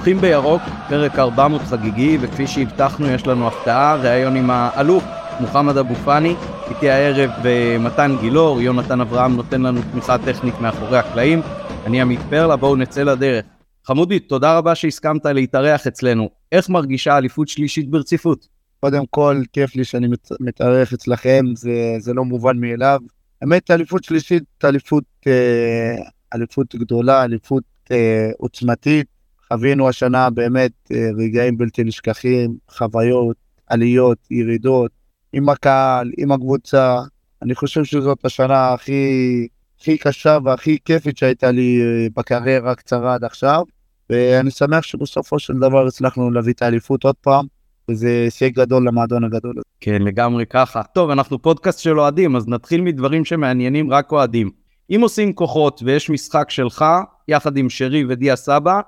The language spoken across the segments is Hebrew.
מומחים בירוק, פרק 400 חגיגי, וכפי שהבטחנו יש לנו הפתעה, ראיון עם האלוף מוחמד אבו פאני, איתי הערב אה, מתן גילאור, יונתן אברהם נותן לנו תמיכה טכנית מאחורי הקלעים, אני עמית פרלה, בואו נצא לדרך. חמודי, תודה רבה שהסכמת להתארח אצלנו. איך מרגישה אליפות שלישית ברציפות? קודם כל, כיף לי שאני מתארח אצלכם, זה, זה לא מובן מאליו. האמת, אליפות שלישית, אליפות, אה, אליפות גדולה, אליפות אה, עוצמתית. חווינו השנה באמת אה, רגעים בלתי נשכחים, חוויות, עליות, ירידות, עם הקהל, עם הקבוצה. אני חושב שזאת השנה הכי, הכי קשה והכי כיפית שהייתה לי אה, בקריירה הקצרה עד עכשיו. ואני שמח שבסופו של דבר הצלחנו להביא את האליפות עוד פעם, וזה הישג גדול למועדון הגדול הזה. כן, לגמרי ככה. טוב, אנחנו פודקאסט של אוהדים, אז נתחיל מדברים שמעניינים רק אוהדים. אם עושים כוחות ויש משחק שלך, יחד עם שרי ודיה סבא,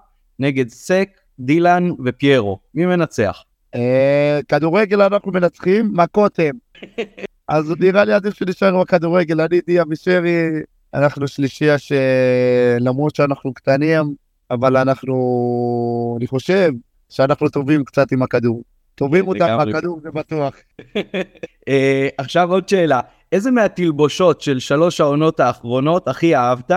נגד סק, דילן ופיירו, מי מנצח? אה, כדורגל אנחנו מנצחים, מכות הם. אז נראה לי עדיף שנשאר בכדורגל, אני דיה ושרי, אנחנו שלישייה שלמרות שאנחנו קטנים, אבל אנחנו, אני חושב שאנחנו טובים קצת עם הכדור. טובים אותם בכדור, זה בטוח. אה, עכשיו עוד שאלה, איזה מהתלבושות של שלוש העונות האחרונות הכי אהבת?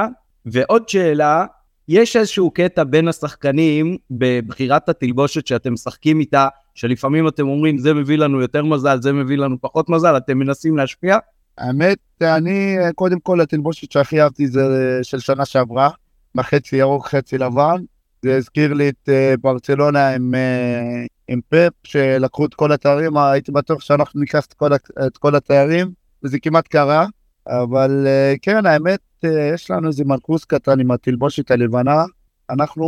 ועוד שאלה, יש איזשהו קטע בין השחקנים בבחירת התלבושת שאתם משחקים איתה, שלפעמים אתם אומרים זה מביא לנו יותר מזל, זה מביא לנו פחות מזל, אתם מנסים להשפיע? האמת, אני, קודם כל התלבושת שהכי אהבתי זה של שנה שעברה, בחצי ירוק, חצי לבן. זה הזכיר לי את uh, ברצלונה עם, uh, עם פפ, שלקחו את כל התארים, הייתי בטוח שאנחנו ניקח את כל, את כל התארים, וזה כמעט קרה. אבל uh, כן, האמת, uh, יש לנו איזה מנקוס קטן עם התלבושת הלבנה, אנחנו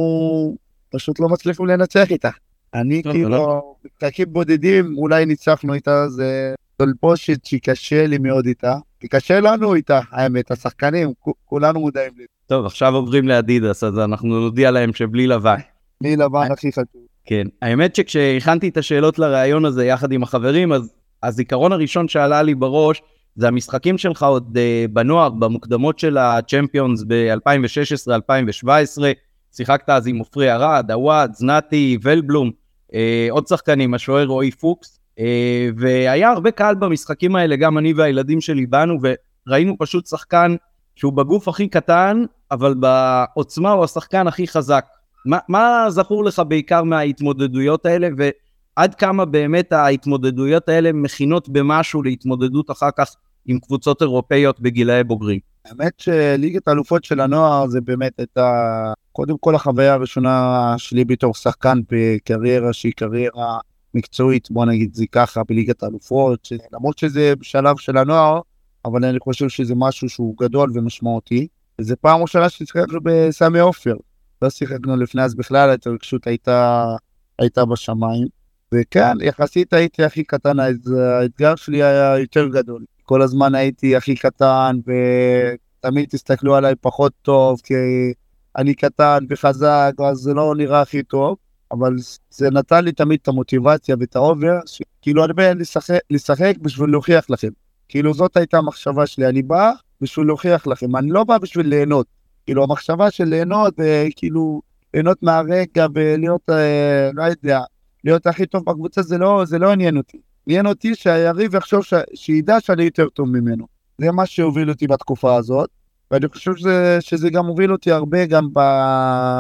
פשוט לא מצליחים לנצח איתה. אני כאילו, בקטעים בודדים אולי ניצחנו איתה, זה תלבושת שקשה לי מאוד איתה, כי קשה לנו איתה, האמת, השחקנים, כולנו מודעים לזה. טוב, עכשיו עוברים לאדידס, אז אנחנו נודיע להם שבלי לבן. בלי לבן הכי חשוב. כן, האמת שכשהכנתי את השאלות לראיון הזה יחד עם החברים, אז הזיכרון הראשון שעלה לי בראש, זה המשחקים שלך עוד uh, בנוער, במוקדמות של הצ'מפיונס ב-2016-2017, שיחקת אז עם עופרי ארד, עווד, זנתי, ולבלום, uh, עוד שחקנים, השוער רועי פוקס, uh, והיה הרבה קהל במשחקים האלה, גם אני והילדים שלי באנו, וראינו פשוט שחקן שהוא בגוף הכי קטן, אבל בעוצמה הוא השחקן הכי חזק. מה, מה זכור לך בעיקר מההתמודדויות האלה, ועד כמה באמת ההתמודדויות האלה מכינות במשהו להתמודדות אחר כך עם קבוצות אירופאיות בגילאי בוגרים? האמת שליגת האלופות של הנוער זה באמת הייתה קודם כל החוויה הראשונה שלי בתור שחקן בקריירה שהיא קריירה מקצועית, בוא נגיד זה ככה, בליגת האלופות, למרות שזה בשלב של הנוער, אבל אני חושב שזה משהו שהוא גדול ומשמעותי. וזו פעם ראשונה ששיחקנו בסמי עופר. לא שיחקנו לפני אז בכלל, ההתרגשות הייתה, הייתה בשמיים. וכן, יחסית הייתי הכי קטן, האתגר שלי היה יותר גדול. כל הזמן הייתי הכי קטן, ותמיד תסתכלו עליי פחות טוב, כי אני קטן וחזק, אז זה לא נראה הכי טוב. אבל זה נתן לי תמיד את המוטיבציה ואת ה over, כאילו אני בא לשחק, לשחק בשביל להוכיח לכם. כאילו זאת הייתה המחשבה שלי, אני בא בשביל להוכיח לכם, אני לא בא בשביל ליהנות. כאילו המחשבה של ליהנות, אה, כאילו ליהנות מהרגע ולהיות, אה, לא יודע, להיות הכי טוב בקבוצה זה לא, זה לא עניין אותי. עניין אותי שהיריב יחשוב, ש... שידע שאני יותר טוב ממנו. זה מה שהוביל אותי בתקופה הזאת, ואני חושב שזה, שזה גם הוביל אותי הרבה גם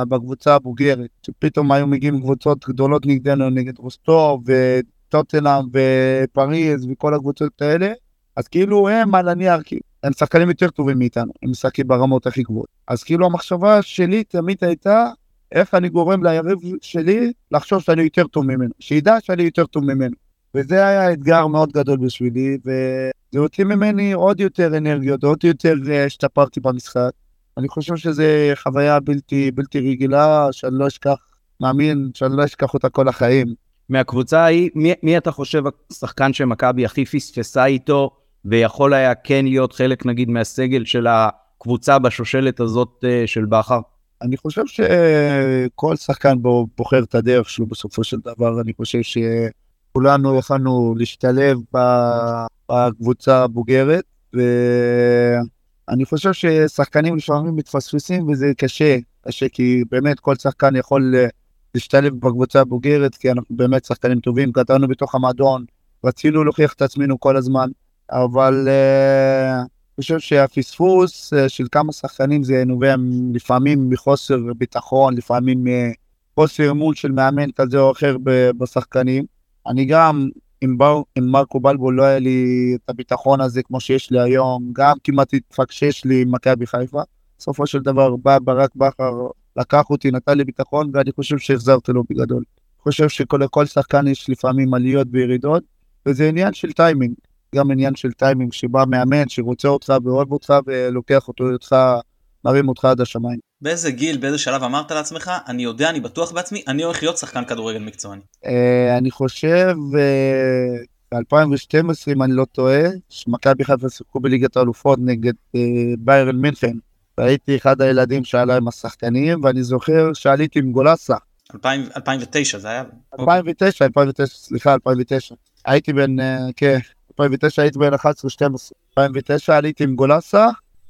בקבוצה הבוגרת, שפתאום היו מגיעים קבוצות גדולות נגדנו, נגד רוסטוב וטוטנאם ופריז וכל הקבוצות האלה, אז כאילו הם על הנייר, הם שחקנים יותר טובים מאיתנו, הם משחקים ברמות הכי גבוהות. אז כאילו המחשבה שלי תמיד הייתה, איך אני גורם ליריב שלי לחשוב שאני יותר טוב ממנו, שידע שאני יותר טוב ממנו. וזה היה אתגר מאוד גדול בשבילי, וזה הוציא ממני עוד יותר אנרגיות, עוד יותר אה, השתפרתי במשחק. אני חושב שזו חוויה בלתי, בלתי רגילה, שאני לא אשכח, מאמין שאני לא אשכח אותה כל החיים. מהקבוצה ההיא, מי, מי אתה חושב השחקן שמכבי הכי פספסה איתו, ויכול היה כן להיות חלק נגיד מהסגל של הקבוצה בשושלת הזאת אה, של בכר? אני חושב שכל שחקן בוחר את הדרך שלו בסופו של דבר, אני חושב שכולנו יכלנו להשתלב בקבוצה הבוגרת, ואני חושב ששחקנים לפעמים מתפספסים וזה קשה, קשה כי באמת כל שחקן יכול להשתלב בקבוצה הבוגרת, כי אנחנו באמת שחקנים טובים, גדלנו בתוך המועדון, רצינו להוכיח את עצמנו כל הזמן, אבל אה, אני חושב שהפספוס אה, של כמה שחקנים זה נובע לפעמים מחוסר ביטחון, לפעמים מחוסר אמון של מאמן כזה או אחר בשחקנים. אני גם, עם, בר, עם מרקו בלבו לא היה לי את הביטחון הזה כמו שיש לי היום, גם כמעט התפקשש לי עם מכבי חיפה. בסופו של דבר בא ברק בכר, לקח אותי, נתן לי ביטחון, ואני חושב שהחזרתי לו בגדול. אני חושב שלכל שחקן יש לפעמים עליות וירידות, וזה עניין של טיימינג. גם עניין של טיימינג, שבא מאמן שרוצה אותך ואוהב אותך ולוקח אותו אותך, מרים אותך עד השמיים. באיזה גיל, באיזה שלב אמרת לעצמך, אני יודע, אני בטוח בעצמי, אני הולך להיות שחקן כדורגל מקצועני? אה, אני חושב, אה, ב-2012, אם אני לא טועה, שמכבי חיפה שיחקו בליגת האלופות נגד אה, ביירן מינכן. והייתי אחד הילדים שעלה עם השחקנים, ואני זוכר שעליתי עם גולסה. 2009 זה היה? 2009, 2009, סליחה, 2009. הייתי בן, כן, 2009 הייתי בן 11-12. 2009 עליתי עם גולסה,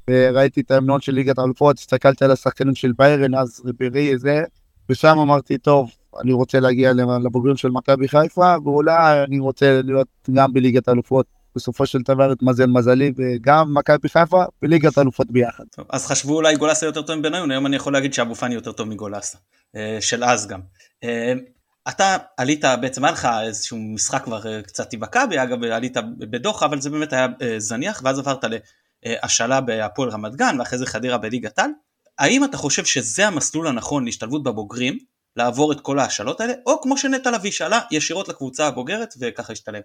וראיתי את ההמנון של ליגת האלופות, הסתכלתי על השחקנים של ביירן, אז ריברי זה, ושם אמרתי, טוב, אני רוצה להגיע לבוגרים של מכבי חיפה, ואולי אני רוצה להיות גם בליגת האלופות. בסופו של דבר התמזל מזלי, וגם מכבי חיפה וליגת האלופות ביחד. טוב, אז חשבו אולי גולסה יותר טוב מבניון, היום אני יכול להגיד שאבו פאני יותר טוב מגולסה, אה, של אז גם. אה, אתה עלית, בעצם היה לך איזשהו משחק כבר אה, קצת עם מכבי, אגב עלית בדוחה, אבל זה באמת היה זניח, ואז עברת להשאלה בהפועל רמת גן, ואחרי זה חדרה בליגת העל. האם אתה חושב שזה המסלול הנכון להשתלבות בבוגרים, לעבור את כל ההשאלות האלה, או כמו שנטע לביא שאלה, ישירות לקבוצה הבוגרת וככה ישתלב?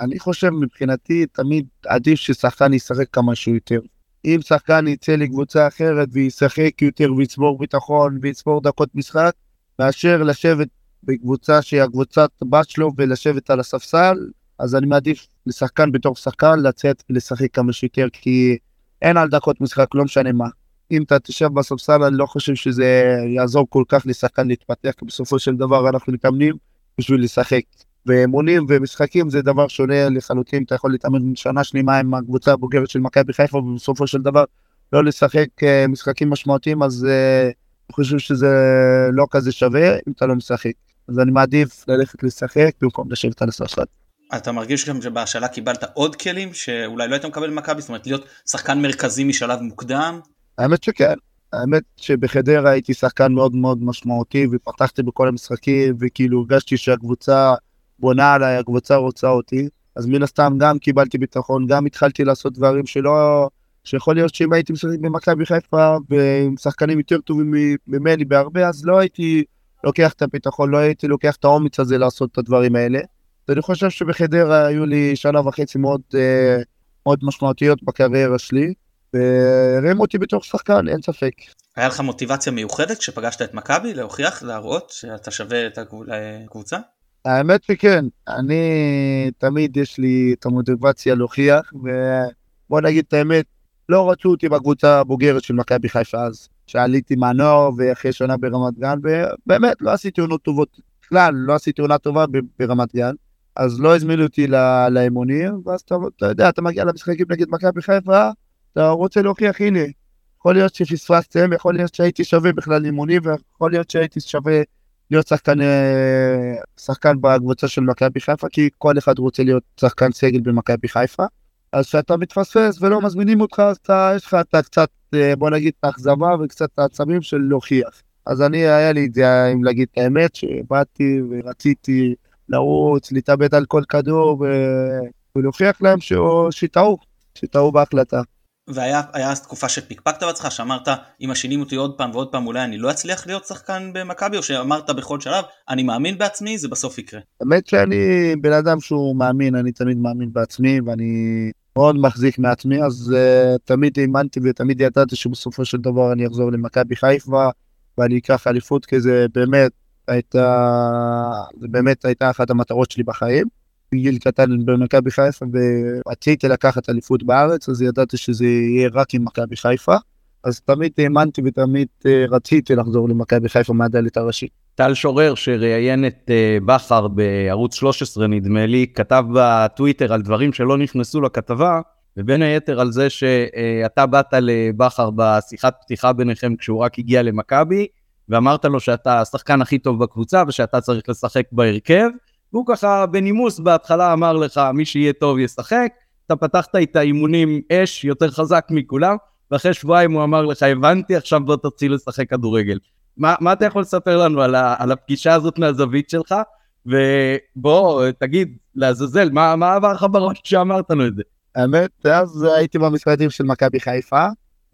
אני חושב מבחינתי תמיד עדיף ששחקן ישחק כמה שהוא יותר. אם שחקן יצא לקבוצה אחרת וישחק יותר ויצבור ביטחון ויצבור דקות משחק, מאשר לשבת בקבוצה שהיא הקבוצת בת שלו ולשבת על הספסל, אז אני מעדיף לשחקן בתור שחקן לצאת ולשחק כמה שיותר, כי אין על דקות משחק, לא משנה מה. אם אתה תשב בספסל, אני לא חושב שזה יעזור כל כך לשחקן להתפתח, כי בסופו של דבר אנחנו מתאמנים בשביל לשחק. ואימונים ומשחקים זה דבר שונה לחלוטין, אתה יכול להתאמן שנה שלמה עם הקבוצה הבוגרת של מכבי חיפה, ובסופו של דבר לא לשחק אה, משחקים משמעותיים, אז uh, אני חושב שזה לא כזה שווה אם אתה לא משחק. אז אני מעדיף ללכת לשחק במקום לשבת על הספסל. אתה מרגיש גם שבהשאלה קיבלת עוד כלים שאולי לא היית מקבל במכבי? זאת אומרת להיות שחקן מרכזי משלב מוקדם? האמת שכן. האמת שבחדרה הייתי שחקן מאוד מאוד משמעותי ופתחתי בכל המשחקים וכאילו הרגשתי שהקבוצה בונה עליי, הקבוצה רוצה אותי, אז מן הסתם גם קיבלתי ביטחון, גם התחלתי לעשות דברים שלא, שיכול להיות שאם הייתי משחק במכבי חיפה ועם שחקנים יותר טובים ממני בהרבה, אז לא הייתי לוקח את הביטחון, לא הייתי לוקח את האומץ הזה לעשות את הדברים האלה. ואני חושב שבחדרה היו לי שנה וחצי מאוד, אה, מאוד משמעותיות בקריירה שלי, והרימו אותי בתור שחקן, אין ספק. היה לך מוטיבציה מיוחדת כשפגשת את מכבי להוכיח, להראות שאתה שווה את הקבוצה? האמת שכן, אני תמיד יש לי את המוטיבציה להוכיח, ובוא נגיד את האמת, לא רצו אותי בקבוצה הבוגרת של מכבי חיפה אז, שעליתי מהנוער ואחרי שנה ברמת גן, ובאמת לא עשיתי עונות טובות, בכלל לא עשיתי עונה טובה ברמת גן, אז לא הזמינו אותי לאימונים, ואז אתה, אתה יודע, אתה מגיע למשחקים נגד מכבי חיפה, אתה רוצה להוכיח, הנה, יכול להיות שפספסתם, יכול להיות שהייתי שווה בכלל אימונים, ויכול להיות שהייתי שווה להיות שחקן, אה, שחקן בקבוצה של מכבי חיפה, כי כל אחד רוצה להיות שחקן סגל במכבי חיפה. אז כשאתה מתפספס ולא מזמינים אותך, אז אתה, יש לך אתה קצת, אה, בוא נגיד, את האכזבה וקצת את העצבים של להוכיח. אז אני, היה לי את זה, אם להגיד את האמת, שבאתי ורציתי לרוץ, להתאבד על כל כדור ו... ולהוכיח להם שטעו, שטעו בהחלטה. והיה תקופה שפיקפקת בעצמך, שאמרת אם משאילים אותי עוד פעם ועוד פעם אולי אני לא אצליח להיות שחקן במכבי, או שאמרת בכל שלב אני מאמין בעצמי, זה בסוף יקרה. האמת שאני בן אדם שהוא מאמין, אני תמיד מאמין בעצמי ואני מאוד מחזיק מעצמי, אז uh, תמיד האמנתי ותמיד ידעתי שבסופו של דבר אני אחזור למכבי חיפה ואני אקח אליפות, כי זה באמת הייתה, זה באמת הייתה אחת המטרות שלי בחיים. בגיל קטן במכבי חיפה ורציתי לקחת אליפות בארץ, אז ידעתי שזה יהיה רק עם מכבי חיפה. אז תמיד האמנתי ותמיד אה, רציתי לחזור למכבי חיפה מהדלת הראשית. טל שורר שראיין את אה, בכר בערוץ 13 נדמה לי, כתב בטוויטר על דברים שלא נכנסו לכתבה, ובין היתר על זה שאתה באת לבכר בשיחת פתיחה ביניכם כשהוא רק הגיע למכבי, ואמרת לו שאתה השחקן הכי טוב בקבוצה ושאתה צריך לשחק בהרכב, והוא ככה בנימוס בהתחלה אמר לך, מי שיהיה טוב ישחק, אתה פתחת את האימונים אש יותר חזק מכולם, ואחרי שבועיים הוא אמר לך, הבנתי, עכשיו בוא תתחיל לשחק כדורגל. מה, מה אתה יכול לספר לנו על, ה, על הפגישה הזאת מהזווית שלך? ובוא, תגיד, לעזאזל, מה, מה עבר לך בראש כשאמרת לנו את זה? האמת, אז הייתי במשרדים של מכבי חיפה,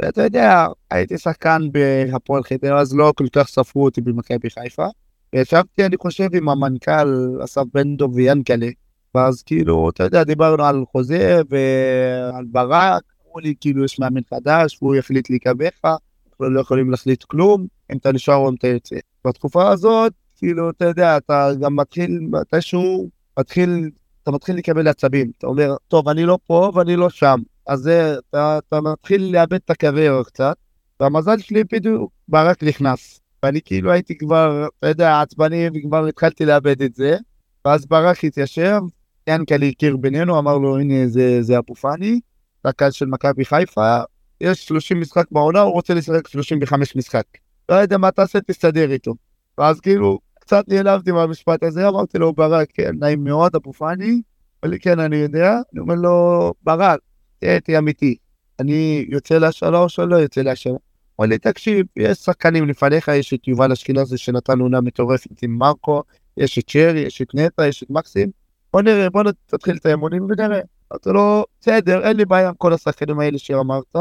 ואתה יודע, הייתי שחקן בהפועל חדרה, אז לא כל כך ספרו אותי במכבי חיפה. וישבתי, אני חושב, עם המנכ"ל אסף בן דב ויאנקלה, ואז כאילו, אתה יודע, דיברנו על חוזה ועל ברק, אמרו לי, כאילו, יש מאמן חדש, והוא יחליט להיקבעך, אנחנו לא יכולים להחליט כלום, אם אתה נשאר או אם אתה יוצא. בתקופה הזאת, כאילו, אתה יודע, אתה גם מתחיל, מתישהו, מתחיל, אתה מתחיל לקבל עצבים. אתה אומר, טוב, אני לא פה ואני לא שם. אז זה, אתה, אתה מתחיל לאבד את הקריירה קצת, והמזל שלי בדיוק, ברק נכנס. ואני כאילו הייתי כבר, אתה יודע, עצבני, וכבר התחלתי לאבד את זה. ואז ברק התיישב, ינקלי הכיר בינינו, אמר לו, הנה, זה, זה אבו פאני, רכז של מכבי חיפה, יש 30 משחק בעונה, הוא רוצה לשחק 35 משחק. לא יודע מה תעשה, תסתדר איתו. ואז כאילו, קצת נעלבתי מהמשפט הזה, אמרתי לו, ברק, כן, נעים מאוד, אבו פאני, אמר לי, כן, אני יודע. אני אומר לו, ברק, תהיה איתי אמיתי, אני יוצא לשלוש או לא יוצא לשלוש? אמר לי, תקשיב, יש שחקנים לפניך, יש את יובל אשכנזי שנתן עונה מטורפת עם מרקו, יש את שרי, יש את נטע, יש את מקסים, בוא נראה, בוא נתחיל את האמונים ונראה. אמרתי לו, בסדר, אין לי בעיה עם כל השחקנים האלה שאמרת,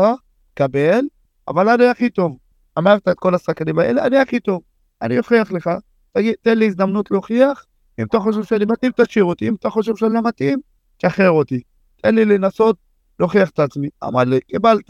קבל, אבל אני הכי טוב. אמרת את כל השחקנים האלה, אני הכי טוב. אני אוכיח לך, תגיד, תן לי הזדמנות להוכיח, אם אתה חושב שאני מתאים, תשאיר אותי, אם אתה חושב שאני לא מתאים, תשחרר אותי. תן לי לנסות להוכיח את עצמי. אמר לי, קיבלת.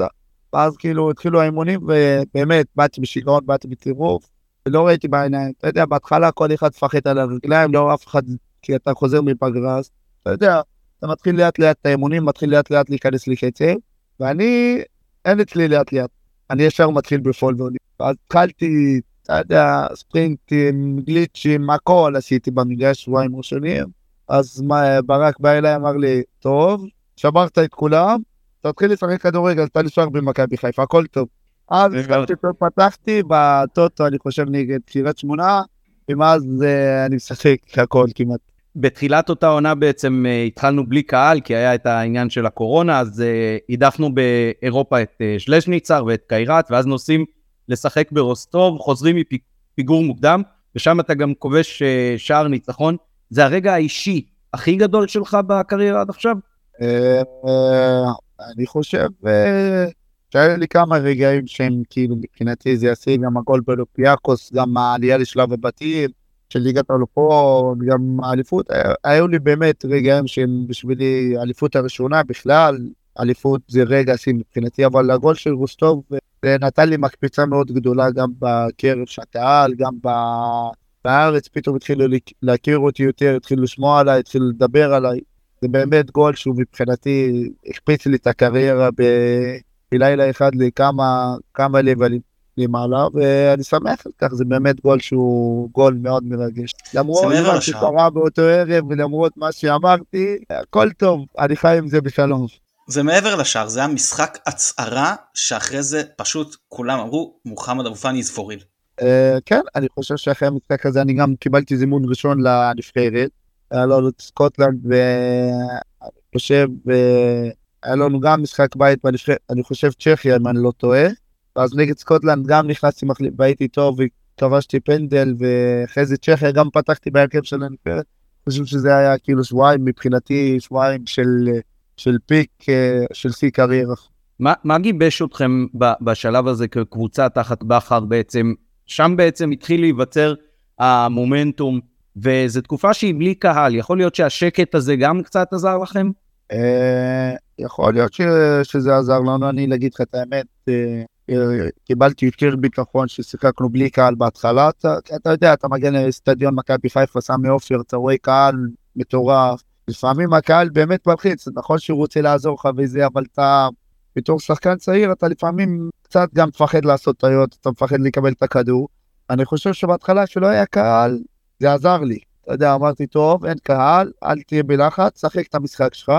ואז כאילו התחילו האימונים, ובאמת, באתי בשיגעון, באתי בטירוף, ולא ראיתי בעיניים. אתה יודע, בהתחלה כל אחד מפחד על הרגליים, לא אף אחד, כי אתה חוזר מפגרה, אז אתה יודע, אתה מתחיל לאט לאט את האימונים, מתחיל לאט לאט להיכנס לקצב, ואני, אין אצלי לאט לאט. אני ישר מתחיל בפול ועולים. ואז התחלתי, אתה יודע, ספרינטים, גליצ'ים, הכל עשיתי במגרש שבועיים ראשונים. אז מה, ברק בא אליי, אמר לי, טוב, שברת את כולם, תתחיל לשחק כדורגל, אתה נשאר במכבי חיפה, הכל טוב. אז פתחתי בטוטו, אני חושב, נגד קריית שמונה, ומאז אה, אני משחק הכל כמעט. בתחילת אותה עונה בעצם אה, התחלנו בלי קהל, כי היה את העניין של הקורונה, אז uh, העדפנו באירופה את שלשניצר ואת קיירת, ואז נוסעים לשחק ברוסטוב, חוזרים מפיגור מוקדם, ושם אתה גם כובש שער ניצחון. זה הרגע האישי הכי גדול שלך בקריירה עד עכשיו? אני חושב שהיו לי כמה רגעים שהם כאילו מבחינתי זה יעשי גם הגול בלופיאקוס, גם העלייה לשלב הבתים. של ליגת האלופות, גם האליפות, היו לי באמת רגעים שהם בשבילי האליפות הראשונה בכלל, אליפות זה רגע שיא מבחינתי, אבל הגול של רוסטוב זה נתן לי מקפיצה מאוד גדולה גם בקרב של הקהל, גם בארץ פתאום התחילו להכיר אותי יותר, התחילו לשמוע עליי, התחילו לדבר עליי. זה באמת גול שהוא מבחינתי הקפיץ לי את הקריירה בלילה אחד לכמה לבלים. למעלה, ואני שמח על כך, זה באמת גול שהוא גול מאוד מרגש. למרות מה שקרה באותו ערב ולמרות מה שאמרתי, הכל טוב, אני חי עם זה בשלום. זה מעבר לשער, זה היה משחק הצהרה שאחרי זה פשוט כולם אמרו מוחמד אבו פאני real. אה, כן, אני חושב שאחרי המשחק הזה אני גם קיבלתי זימון ראשון לנבחרת, היה לנו את סקוטלנד ואני חושב, היה לנו גם משחק בית אני חושב צ'כיה אם אני לא טועה. ואז נגד סקוטלנד גם נכנסתי מחליף, והייתי טוב וכבשתי פנדל, ואחרי זה צ'כיה גם פתחתי בהרכב של. אני חושב שזה היה כאילו שבועיים מבחינתי, שבועיים של, של פיק, אה, של שיא קריירה. מה, מה גיבש אתכם בשלב הזה כקבוצה תחת בכר בעצם? שם בעצם התחיל להיווצר המומנטום, וזו תקופה שהיא בלי קהל. יכול להיות שהשקט הזה גם קצת עזר לכם? אה, יכול להיות שזה עזר לנו, אני אגיד לך את האמת. אה, קיבלתי יותר ביטחון ששיחקנו בלי קהל בהתחלה, אתה, יודע, אתה מגיע לאצטדיון מכבי חיפה, סמי עופר, אתה רואה קהל מטורף, לפעמים הקהל באמת מלחיץ, נכון שהוא רוצה לעזור לך וזה, אבל אתה, בתור שחקן צעיר, אתה לפעמים קצת גם מפחד לעשות טעויות, אתה מפחד לקבל את הכדור. אני חושב שבהתחלה שלא היה קהל, זה עזר לי. אתה יודע, אמרתי, טוב, אין קהל, אל תהיה בלחץ, שחק את המשחק שלך.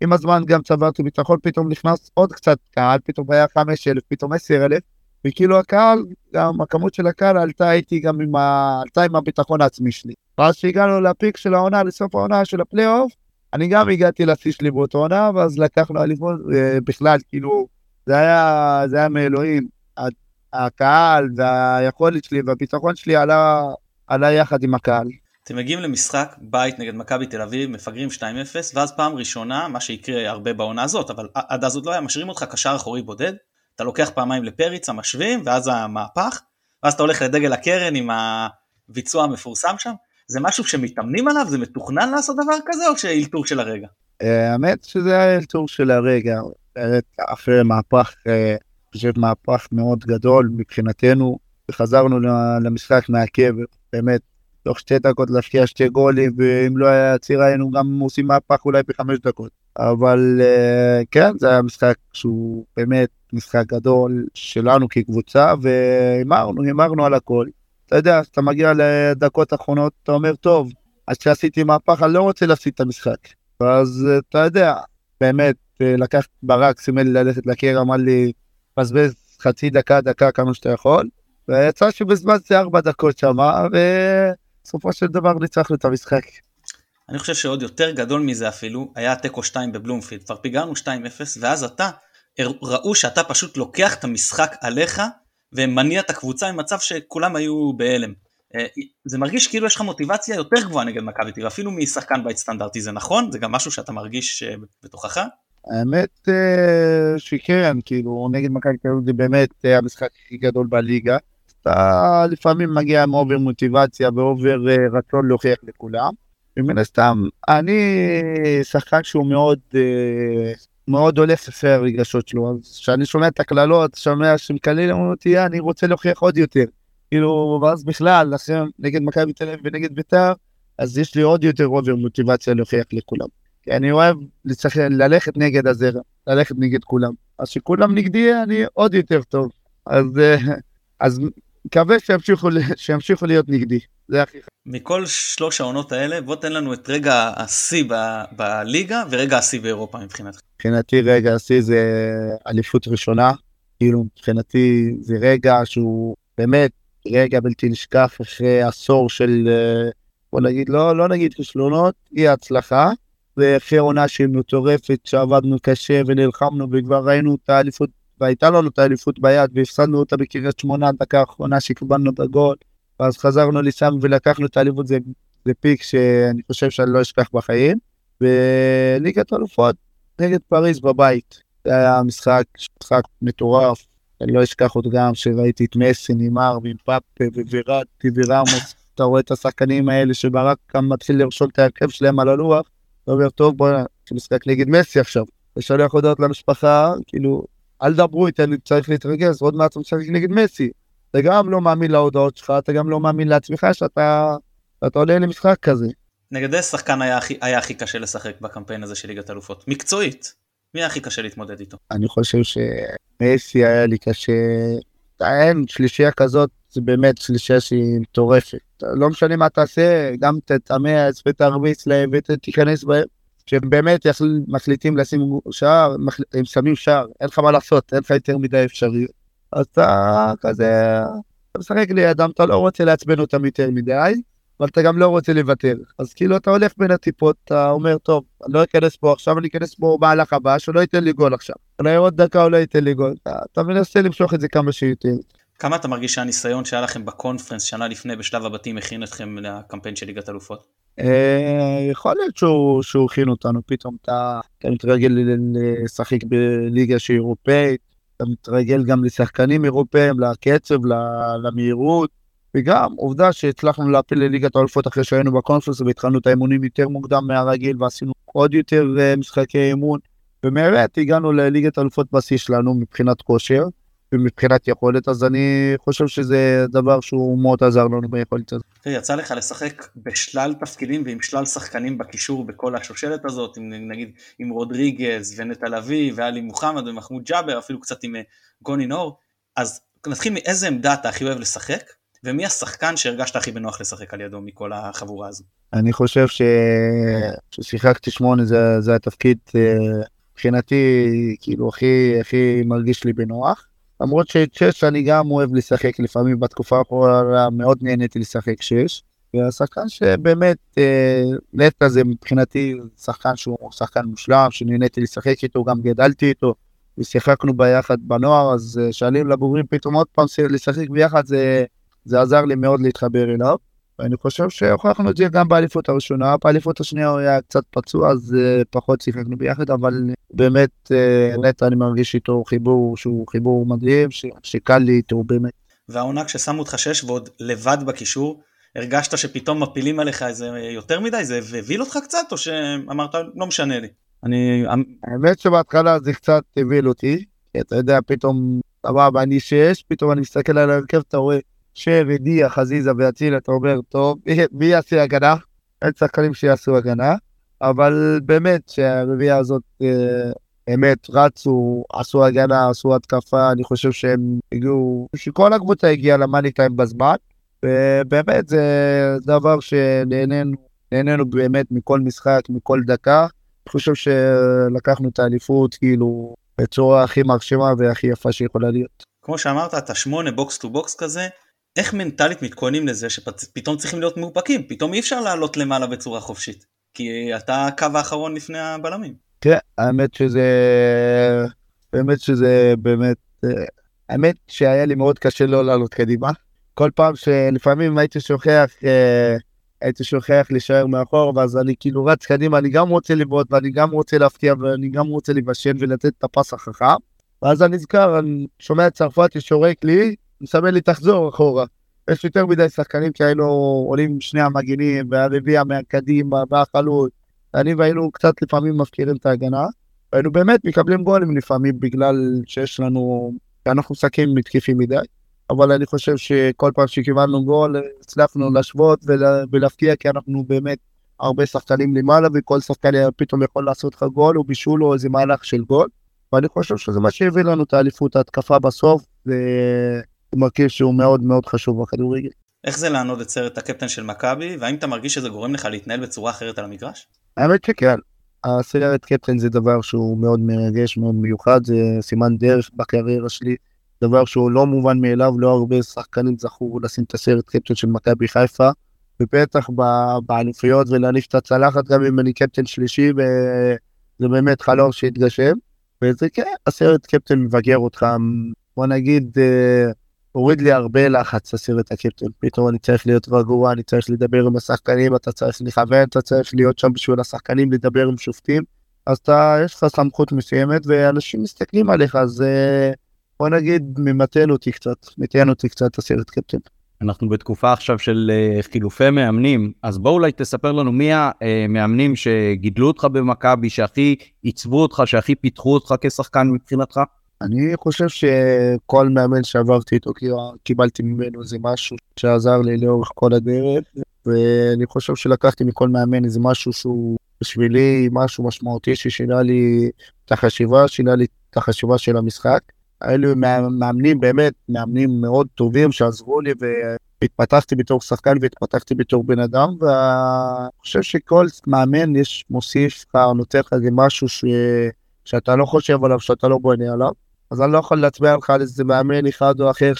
עם הזמן גם צברתי ביטחון, פתאום נכנס עוד קצת קהל, פתאום היה 5,000, פתאום 10,000, וכאילו הקהל, גם הכמות של הקהל עלתה איתי גם עם, ה... עלתה עם הביטחון העצמי שלי. ואז שהגענו לפיק של העונה, לסוף העונה של הפלייאוף, אני גם הגעתי לשיא שלי באותה עונה, ואז לקחנו אליפות, בכלל, כאילו, זה היה, זה היה מאלוהים. הקהל והיכולת שלי והביטחון שלי עלה, עלה יחד עם הקהל. אתם מגיעים למשחק בית נגד מכבי תל אביב, מפגרים 2-0, ואז פעם ראשונה, מה שיקרה הרבה בעונה הזאת, אבל עד אז עוד לא היה, משאירים אותך קשר אחורי בודד, אתה לוקח פעמיים לפריץ המשווים, ואז המהפך, ואז אתה הולך לדגל הקרן עם הביצוע המפורסם שם. זה משהו שמתאמנים עליו? זה מתוכנן לעשות דבר כזה, או שאילתור של הרגע? אה, האמת שזה היה אילתור של הרגע, אחרי מהפך, אה, חושב מהפך מאוד גדול מבחינתנו, וחזרנו למשחק מהקבר, באמת, תוך שתי דקות להשקיע שתי גולים, ואם לא היה עצירה היינו גם עושים מהפך אולי בחמש דקות. אבל אה, כן, זה היה משחק שהוא באמת משחק גדול שלנו כקבוצה, והימרנו, הימרנו על הכל. אתה יודע, אתה מגיע לדקות האחרונות, אתה אומר, טוב, אז כשעשיתי מהפך, אני לא רוצה להפסיד את המשחק. ואז אתה יודע, באמת, אה, לקח ברק, סימל לי ללכת לקיר, אמר לי, בזבז חצי דקה, דקה, כמה שאתה יכול. ויצא זה ארבע דקות שמה, ובסופו של דבר ניצחנו את המשחק. אני חושב שעוד יותר גדול מזה אפילו, היה תיקו 2 בבלומפילד, כבר פיגרנו 2-0, ואז אתה, ראו שאתה פשוט לוקח את המשחק עליך, ומניע את הקבוצה במצב שכולם היו בהלם. אה, זה מרגיש כאילו יש לך מוטיבציה יותר גבוהה נגד מכבי תל אביב אפילו משחקן בית סטנדרטי, זה נכון? זה גם משהו שאתה מרגיש אה, בתוכך? האמת אה, שכן, כאילו נגד מכבי תל אביב זה באמת המשחק הכי גדול בליגה. אתה לפעמים מגיע עם over מוטיבציה ו over רצון להוכיח לכולם. ומן הסתם, אני שחקן שהוא מאוד מאוד הולך לפי הרגשות שלו, אז כשאני שומע את הקללות, שומע שמקללים אותי, אני רוצה להוכיח עוד יותר. כאילו, ואז בכלל, אחרי, נגד מכבי תל אביב ונגד בית"ר, אז יש לי עוד יותר אובר מוטיבציה להוכיח לכולם. כי אני אוהב לצח... ללכת נגד הזרע, ללכת נגד כולם. אז שכולם נגדי, אני עוד יותר טוב. אז, אה, אז מקווה שימשיכו, שימשיכו להיות נגדי. זה הכי חשוב. מכל שלוש העונות האלה, בוא תן לנו את רגע השיא בליגה ורגע השיא באירופה מבחינתך. מבחינתי רגע השיא זה אליפות ראשונה. כאילו מבחינתי זה רגע שהוא באמת רגע בלתי נשכח אחרי עשור של בוא נגיד לא לא נגיד כישלונות אי הצלחה ואחרי עונה שהיא מטורפת שעבדנו קשה ונלחמנו וכבר ראינו את האליפות והייתה לנו את האליפות ביד והפסדנו אותה בקריית שמונה דקה האחרונה שקיבלנו את הגול ואז חזרנו לשם ולקחנו את האליפות. זה, זה פיק שאני חושב שאני לא אשכח בחיים. וליגת אלופות נגד פריז בבית. זה היה משחק משחק מטורף. אני לא אשכח עוד גם שראיתי את מסי, נימר, וימפפה ווירטי ורמוס, אתה רואה את השחקנים האלה שברק גם מתחיל לרשום את ההרכב שלהם על הלוח, אתה אומר, טוב, בוא נשחק נגד מסי עכשיו. ושולח הודעות למשפחה, כאילו, אל דברו איתי, אני צריך להתרגז, עוד מעט הוא משחק נגד מסי. אתה גם לא מאמין להודעות שלך, אתה גם לא מאמין לעצמך שאתה, עולה למשחק כזה. נגד איזה שחקן היה הכי, היה הכי קשה לשחק בקמפיין הזה של ליגת אלופות? מקצועית. מי היה הכי קשה להתמודד איתו? אני חושב שמסי היה לי קשה, אין שלישייה כזאת, זה באמת שלישייה שהיא מטורפת. לא משנה מה תעשה, גם תתאמץ ותרביץ להם ותיכנס בהם. שהם באמת מחליטים לשים שער, הם שמים שער, אין לך מה לעשות, אין לך יותר מדי אפשריות. אז אתה כזה, אתה משחק לידם, אתה לא רוצה לעצבן אותם יותר מדי, אבל אתה גם לא רוצה לוותר. אז כאילו אתה הולך בין הטיפות, אתה אומר, טוב, אני לא אכנס פה עכשיו, אני אכנס פה במהלך הבא, שלא ייתן לי גול עכשיו. אולי עוד דקה הוא לא ייתן לי גול. אתה מנסה למשוך את זה כמה שיותר. כמה אתה מרגיש שהניסיון שהיה לכם בקונפרנס שנה לפני בשלב הבתים הכין אתכם לקמפיין של ליגת אלופות? אה, יכול להיות שהוא הכין אותנו, פתאום אתה מתרגל לשחק בליגה שהיא אירופאית, אתה מתרגל גם לשחקנים אירופאים, לקצב, למהירות, וגם עובדה שהצלחנו להפיל לליגת האלופות אחרי שהיינו בקונפרנס והתחלנו את האימונים יותר מוקדם מהרגיל ועשינו עוד יותר אה, משחקי אימון ובאמת הגענו לליגת האלופות בשיא שלנו מבחינת כושר ומבחינת יכולת אז אני חושב שזה דבר שהוא מאוד עזר לנו ביכולת הזאת. יצא לך לשחק בשלל תפקידים ועם שלל שחקנים בקישור בכל השושלת הזאת עם נגיד עם רודריגז ונטע לביא ואלי מוחמד ומחמוד ג'אבר אפילו קצת עם אה, גוני נור אז נתחיל מאיזה עמדה אתה הכי אוהב לשחק ומי השחקן שהרגשת הכי בנוח לשחק על ידו מכל החבורה הזו? אני חושב ש... ששיחקתי שמונה זה, זה התפקיד אה, מבחינתי כאילו הכי הכי מרגיש לי בנוח למרות שאת שש אני גם אוהב לשחק לפעמים בתקופה האחרונה מאוד נהניתי לשחק שש. והשחקן שבאמת אה, נטע זה מבחינתי שחקן שהוא שחקן מושלם שנהניתי לשחק איתו גם גדלתי איתו ושיחקנו ביחד בנוער אז אה, שעלים לבוגרים פתאום עוד פעם לשחק ביחד זה, זה עזר לי מאוד להתחבר אליו. ואני חושב שהוכחנו את זה גם באליפות הראשונה, באליפות השנייה הוא היה קצת פצוע אז uh, פחות שיחקנו ביחד, אבל באמת uh, נטע אני מרגיש איתו חיבור שהוא חיבור מדהים, ש, שקל לי איתו באמת. והעונה כששמו אותך שש ועוד לבד בקישור, הרגשת שפתאום מפילים עליך איזה יותר מדי, זה הבהיל אותך קצת או שאמרת לא משנה לי? אני... האמת שבהתחלה זה קצת הבהיל אותי, כי אתה יודע פתאום, סבבה אני שש, פתאום אני מסתכל על ההרכב, אתה רואה שרדיה, חזיזה ואציל, אתה אומר, טוב, מי יעשה הגנה? אין שחקנים שיעשו הגנה, אבל באמת שהרביעייה הזאת אה, באמת רצו, עשו הגנה, עשו התקפה, אני חושב שהם הגיעו, שכל הקבוצה הגיעה ל money time בזמן, ובאמת זה דבר שנהנינו, נהנינו באמת מכל משחק, מכל דקה. אני חושב שלקחנו את האליפות כאילו בצורה הכי מרשימה והכי יפה שיכולה להיות. כמו שאמרת, אתה שמונה box to box כזה, איך מנטלית מתכוננים לזה שפתאום צריכים להיות מאופקים, פתאום אי אפשר לעלות למעלה בצורה חופשית, כי אתה הקו האחרון לפני הבלמים. כן, האמת שזה, באמת שזה באמת, האמת שהיה לי מאוד קשה לא לעלות קדימה. כל פעם שלפעמים הייתי שוכח, אה, הייתי שוכח להישאר מאחור, ואז אני כאילו רץ קדימה, אני גם רוצה לבעוט ואני גם רוצה להפתיע ואני גם רוצה לבשל ולתת את הפס החכם. ואז אני נזכר, אני שומע את צרפתי שורק לי, מסמן לי תחזור אחורה. יש יותר מדי שחקנים שהיינו עולים שני המגינים והרביע מהקדימה והחלוץ. אני והיינו קצת לפעמים מפקירים את ההגנה. והיינו באמת מקבלים גולים לפעמים בגלל שיש לנו, אנחנו שחקים מתקיפים מדי. אבל אני חושב שכל פעם שקיבלנו גול הצלחנו להשוות ולהפקיע כי אנחנו באמת הרבה שחקנים למעלה וכל שחקן פתאום יכול לעשות לך גול או בישול או איזה מהלך של גול. ואני חושב שזה מה שהביא לנו את האליפות ההתקפה בסוף. מרכיב שהוא מאוד מאוד חשוב בכדורגל. איך זה לענוד את סרט הקפטן של מכבי, והאם אתה מרגיש שזה גורם לך להתנהל בצורה אחרת על המגרש? האמת שכן. הסרט קפטן זה דבר שהוא מאוד מרגש, מאוד מיוחד, זה סימן דרך בקריירה שלי, דבר שהוא לא מובן מאליו, לא הרבה שחקנים זכו לשים את הסרט קפטן של מכבי חיפה, ובטח באליפויות ולהניף את הצלחת גם אם אני קפטן שלישי, וזה באמת חלום שהתגשם. וזה כן, הסרט קפטן מבגר אותך, בוא נגיד, אה, הוריד לי הרבה לחץ הסרט הקפטן. פתאום אני צריך להיות רגוע, אני צריך לדבר עם השחקנים, אתה צריך לכוון, אתה צריך להיות שם בשביל השחקנים, לדבר עם שופטים. אז אתה, יש לך סמכות מסוימת ואנשים מסתכלים עליך, אז אה, בוא נגיד, ממתן אותי קצת, מתן אותי קצת הסרט קפטן. אנחנו בתקופה עכשיו של אה, חילופי מאמנים, אז בוא אולי תספר לנו מי המאמנים שגידלו אותך במכבי, שהכי עיצבו אותך, שהכי פיתחו אותך כשחקן מבחינתך? אני חושב שכל מאמן שעברתי איתו קיבלתי ממנו איזה משהו שעזר לי לאורך כל הדרך ואני חושב שלקחתי מכל מאמן איזה משהו שהוא בשבילי משהו משמעותי ששינה לי את החשיבה, שינה לי את החשיבה של המשחק. אלו מאמנים באמת, מאמנים מאוד טובים שעזרו לי והתפתחתי בתור שחקן והתפתחתי בתור בן אדם ואני חושב שכל מאמן יש מוסיף לך, נותן לך איזה משהו ש... שאתה לא חושב עליו, שאתה לא בונה עליו. אז אני לא יכול להצביע לך על איזה מאמן אחד או אחר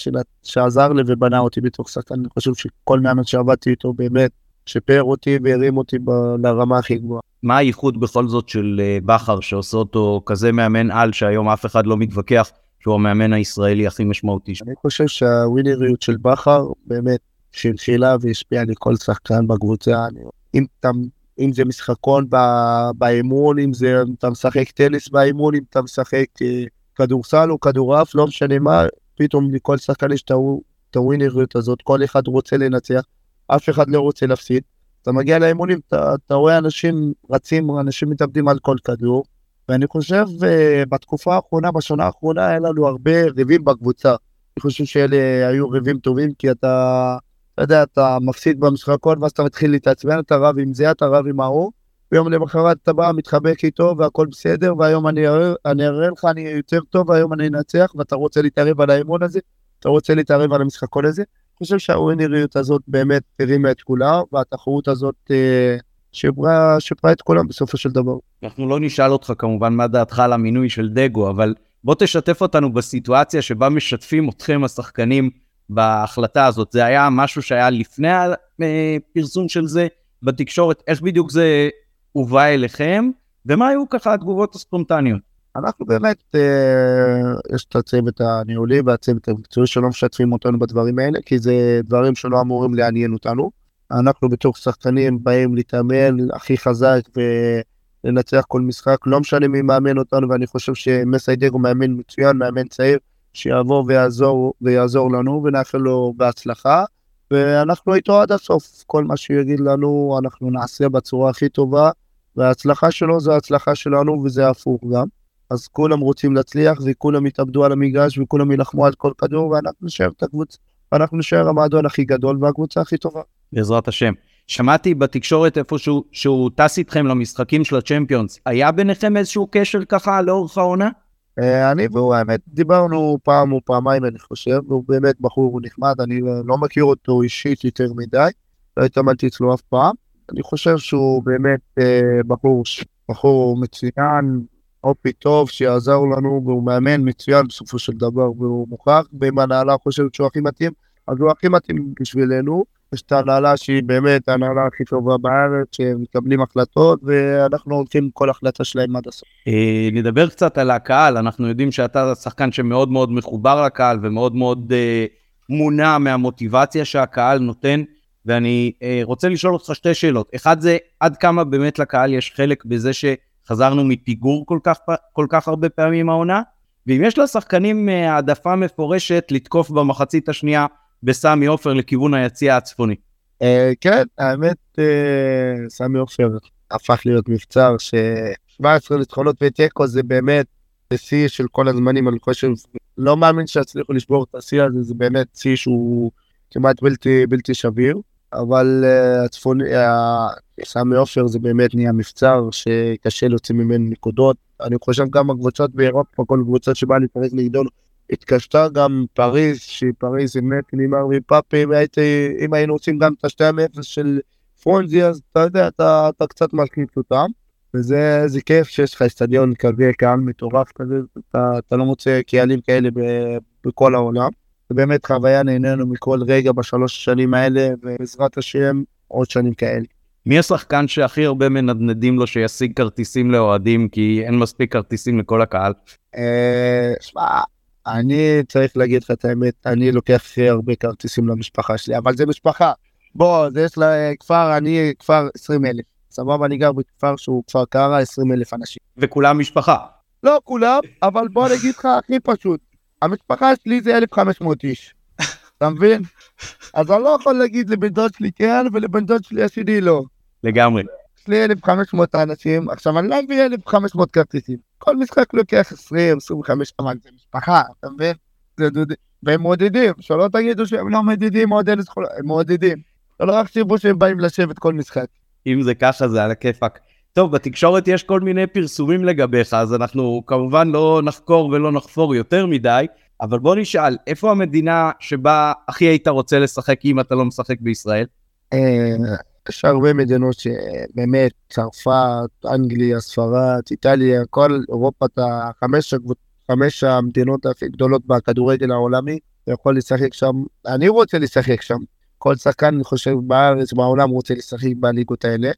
שעזר לי ובנה אותי בתוך שחקן, אני חושב שכל מאמן שעבדתי איתו באמת שיפר אותי והרים אותי לרמה הכי גבוהה. מה הייחוד בכל זאת של אה, בכר שעושה אותו כזה מאמן על שהיום אף אחד לא מתווכח שהוא המאמן הישראלי הכי משמעותי? אני חושב שהווינריות של בכר באמת שהנחילה והשפיעה על כל שחקן בקבוצה. אם אתה אם זה משחקון באימון, אם זה אתה משחק טניס באימון, אם אתה משחק אה, כדורסל או כדורעף, לא משנה מה, פתאום לכל שחקן יש את הווינריות הזאת, כל אחד רוצה לנצח, אף אחד לא רוצה להפסיד. אתה מגיע לאימונים, אתה, אתה רואה אנשים רצים, אנשים מתאבדים על כל כדור, ואני חושב uh, בתקופה האחרונה, בשנה האחרונה, היה לנו הרבה ריבים בקבוצה. אני חושב שאלה היו ריבים טובים, כי אתה, אתה יודע, אתה מפסיד במשחקון, ואז אתה מתחיל להתעצבן, אתה רב עם זה, אתה רב עם ההוא, ויום למחרת אתה בא, מתחבק איתו והכל בסדר, והיום אני אראה לך, אני יותר טוב, והיום אני אנצח, ואתה רוצה להתערב על האמון הזה, אתה רוצה להתערב על המשחקון הזה. אני חושב שהווינריות הזאת באמת הרימה את כולה, והתחרות הזאת אה, שברה, שברה את כולם בסופו של דבר. אנחנו לא נשאל אותך כמובן מה דעתך על המינוי של דגו, אבל בוא תשתף אותנו בסיטואציה שבה משתפים אתכם השחקנים בהחלטה הזאת. זה היה משהו שהיה לפני הפרסום של זה בתקשורת, איך בדיוק זה הובא אליכם, ומה היו ככה התגובות הספונטניות? אנחנו באמת, אה, יש את הצוות הניהולי והצוות המקצועי שלא משתפים אותנו בדברים האלה, כי זה דברים שלא אמורים לעניין אותנו. אנחנו בתור שחקנים באים להתאמן הכי חזק ולנצח כל משחק, לא משנה מי מאמן אותנו, ואני חושב שמסיידר הוא מאמן מצוין, מאמן צעיר, שיבוא ויעזור, ויעזור לנו, ונאחל לו בהצלחה. ואנחנו איתו עד הסוף, כל מה שהוא יגיד לנו אנחנו נעשה בצורה הכי טובה, וההצלחה שלו זה ההצלחה שלנו וזה הפוך גם. אז כולם רוצים להצליח וכולם יתאבדו על המגרש וכולם יילחמו על כל כדור ואנחנו נשאר את הקבוצה, ואנחנו נשאר המועדון הכי גדול והקבוצה הכי טובה. בעזרת השם. שמעתי בתקשורת איפשהו שהוא טס איתכם למשחקים של הצ'מפיונס, היה ביניכם איזשהו קשר ככה לאורך העונה? אה, אני והוא האמת דיברנו פעם או פעמיים אני חושב, והוא באמת בחור נחמד, אני לא מכיר אותו אישית יותר מדי, לא התאמנתי אצלו אף פעם, אני חושב שהוא באמת אה, בחור, בחור מצוין, אופי טוב שיעזר לנו והוא מאמן מצוין בסופו של דבר והוא מוכרח ואם הנהלה חושבת שהוא הכי מתאים אז הוא הכי מתאים בשבילנו יש את ההנהלה שהיא באמת ההנהלה הכי טובה בארץ שמקבלים החלטות ואנחנו הולכים כל החלטה שלהם עד הסוף. אה, נדבר קצת על הקהל אנחנו יודעים שאתה שחקן שמאוד מאוד מחובר לקהל ומאוד מאוד אה, מונע מהמוטיבציה שהקהל נותן. ואני אה, רוצה לשאול אותך שתי שאלות. אחד זה, עד כמה באמת לקהל יש חלק בזה ש... חזרנו מפיגור כל כך, כל כך הרבה פעמים העונה, ואם יש לשחקנים אה, העדפה מפורשת לתקוף במחצית השנייה בסמי עופר לכיוון היציע הצפוני. אה, כן, האמת, אה, סמי עופר הפך להיות מבצר ש-17 ניצחונות ותיקו זה באמת שיא של כל הזמנים, אני חושב, לא מאמין שיצליחו לשבור את השיא הזה, זה באמת שיא שהוא כמעט בלתי, בלתי שביר. אבל uh, הצפוני, סמי עופר זה באמת נהיה מבצר שקשה להוציא ממנו נקודות. אני חושב גם הקבוצות באירופה, כל קבוצות שבאה לפרק נגדו, התקשתה גם פריז, שפריז היא באמת נאמר מפאפי, אם היינו עושים גם את השתיים אפס של פרונזי, אז אתה יודע, אתה, אתה קצת מלחיץ אותם. וזה כיף שיש לך אצטדיון כזה, קהל מטורף כזה, אתה, אתה לא מוצא קהלים כאלה ב, בכל העולם. ובאמת חוויה נהנינו מכל רגע בשלוש השנים האלה, ובעזרת השם עוד שנים כאלה. מי השחקן שהכי הרבה מנדנדים לו שישיג כרטיסים לאוהדים, כי אין מספיק כרטיסים לכל הקהל? אה, שמע, אני צריך להגיד לך את האמת, אני לוקח הכי הרבה כרטיסים למשפחה שלי, אבל זה משפחה. בוא, זה יש לה כפר, אני כפר 20 אלף. סבבה, אני גר בכפר שהוא כפר קרא, 20 אלף אנשים. וכולם משפחה. לא כולם, אבל בוא נגיד לך הכי פשוט. המשפחה שלי זה 1,500 איש, אתה מבין? אז אני לא יכול להגיד לבן דוד שלי כן ולבן דוד שלי השני לא. לגמרי. יש לי 1,500 אנשים, עכשיו אני לא מביא 1,500 כרטיסים. כל משחק לוקח 20, 25, אבל זה משפחה, אתה מבין? והם מעודדים, שלא תגידו שהם לא מעודדים, הם מעודדים. שלא רק שיבו שהם באים לשבת כל משחק. אם זה ככה זה על הכיפאק. טוב, בתקשורת יש כל מיני פרסומים לגביך, אז אנחנו כמובן לא נחקור ולא נחפור יותר מדי, אבל בוא נשאל, איפה המדינה שבה הכי היית רוצה לשחק אם אתה לא משחק בישראל? יש הרבה מדינות שבאמת, צרפת, אנגליה, ספרד, איטליה, כל אירופת החמש, חמש המדינות הכי גדולות בכדורגל העולמי, אתה יכול לשחק שם, אני רוצה לשחק שם. כל שחקן, אני חושב, בארץ, בעולם רוצה לשחק בליגות האלה.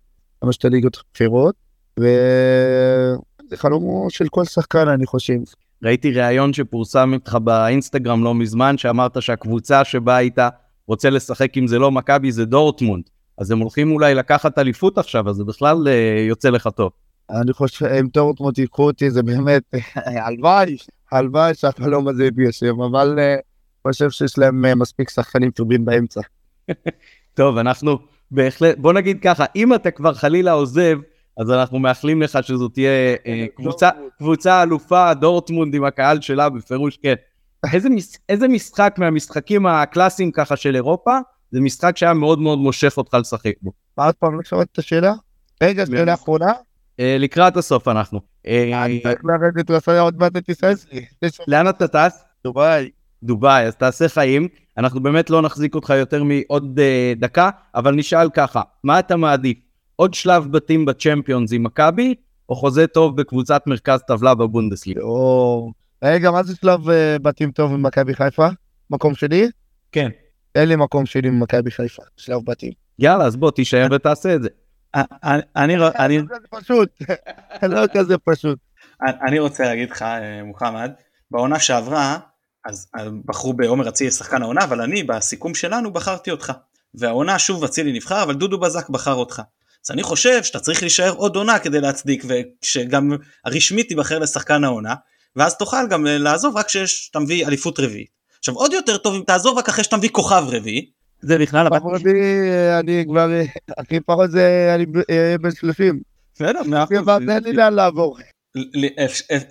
חמשת הליגות הבכירות, וזה חלומו של כל שחקן אני חושב. ראיתי ראיון שפורסם איתך באינסטגרם לא מזמן, שאמרת שהקבוצה שבה היית רוצה לשחק אם זה לא מכבי זה דורטמונד. אז הם הולכים אולי לקחת אליפות עכשיו, אז זה בכלל אה, יוצא לך טוב. אני חושב, אם דורטמונד ייקחו אותי זה באמת, הלוואי, הלוואי שהחלום הזה יתגשם, אבל אני אה, חושב שיש להם אה, מספיק שחקנים טובים באמצע. טוב, אנחנו בהחלט, בוא נגיד ככה, אם אתה כבר חלילה עוזב, אז אנחנו מאחלים לך שזו תהיה קבוצה, קבוצה אלופה, דורטמונד עם הקהל שלה, בפירוש כן. איזה, מש, איזה משחק מהמשחקים הקלאסיים ככה של אירופה, זה משחק שהיה מאוד מאוד מושך אותך לשחק בו. מה עוד פעם, לא שמעת את השאלה? רגע, שאלה אחרונה? אה, לקראת הסוף אנחנו. אה, אני צריך לרדת לסייע עוד מעט את ישראל שלי. לאן אתה טס? דובאי. דובאי, אז תעשה חיים. אנחנו באמת לא נחזיק אותך יותר מעוד uh, דקה, אבל נשאל ככה, מה אתה מעדיף? עוד שלב בתים בצ'מפיונס עם מכבי, או חוזה טוב בקבוצת מרכז טבלה בבונדסליגה? או, רגע, מה זה שלב אה, בתים טוב ממכבי חיפה? מקום שני? כן. אין לי מקום שני ממכבי חיפה, שלב בתים. יאללה, אז בוא תישאר ותעשה את זה. אני, אני, אני, לא כזה פשוט, לא כזה פשוט. אני רוצה להגיד לך, אה, מוחמד, בעונה שעברה, אז בחרו בעומר אצילי שחקן העונה, אבל אני בסיכום שלנו בחרתי אותך. והעונה שוב אצילי נבחר, אבל דודו בזק בחר אותך. אז אני חושב שאתה צריך להישאר עוד עונה כדי להצדיק, ושגם הרשמית תיבחר לשחקן העונה, ואז תוכל גם אה, לעזוב רק כשאתה מביא אליפות רביעית. עכשיו עוד יותר טוב אם תעזוב רק אחרי שאתה מביא כוכב רביעי. זה בכלל הבת... פחות לי, אני כבר, הכי פחות זה, אני אהיה בן 30. בסדר, מאה אחוז. אין לי לאן לעבור.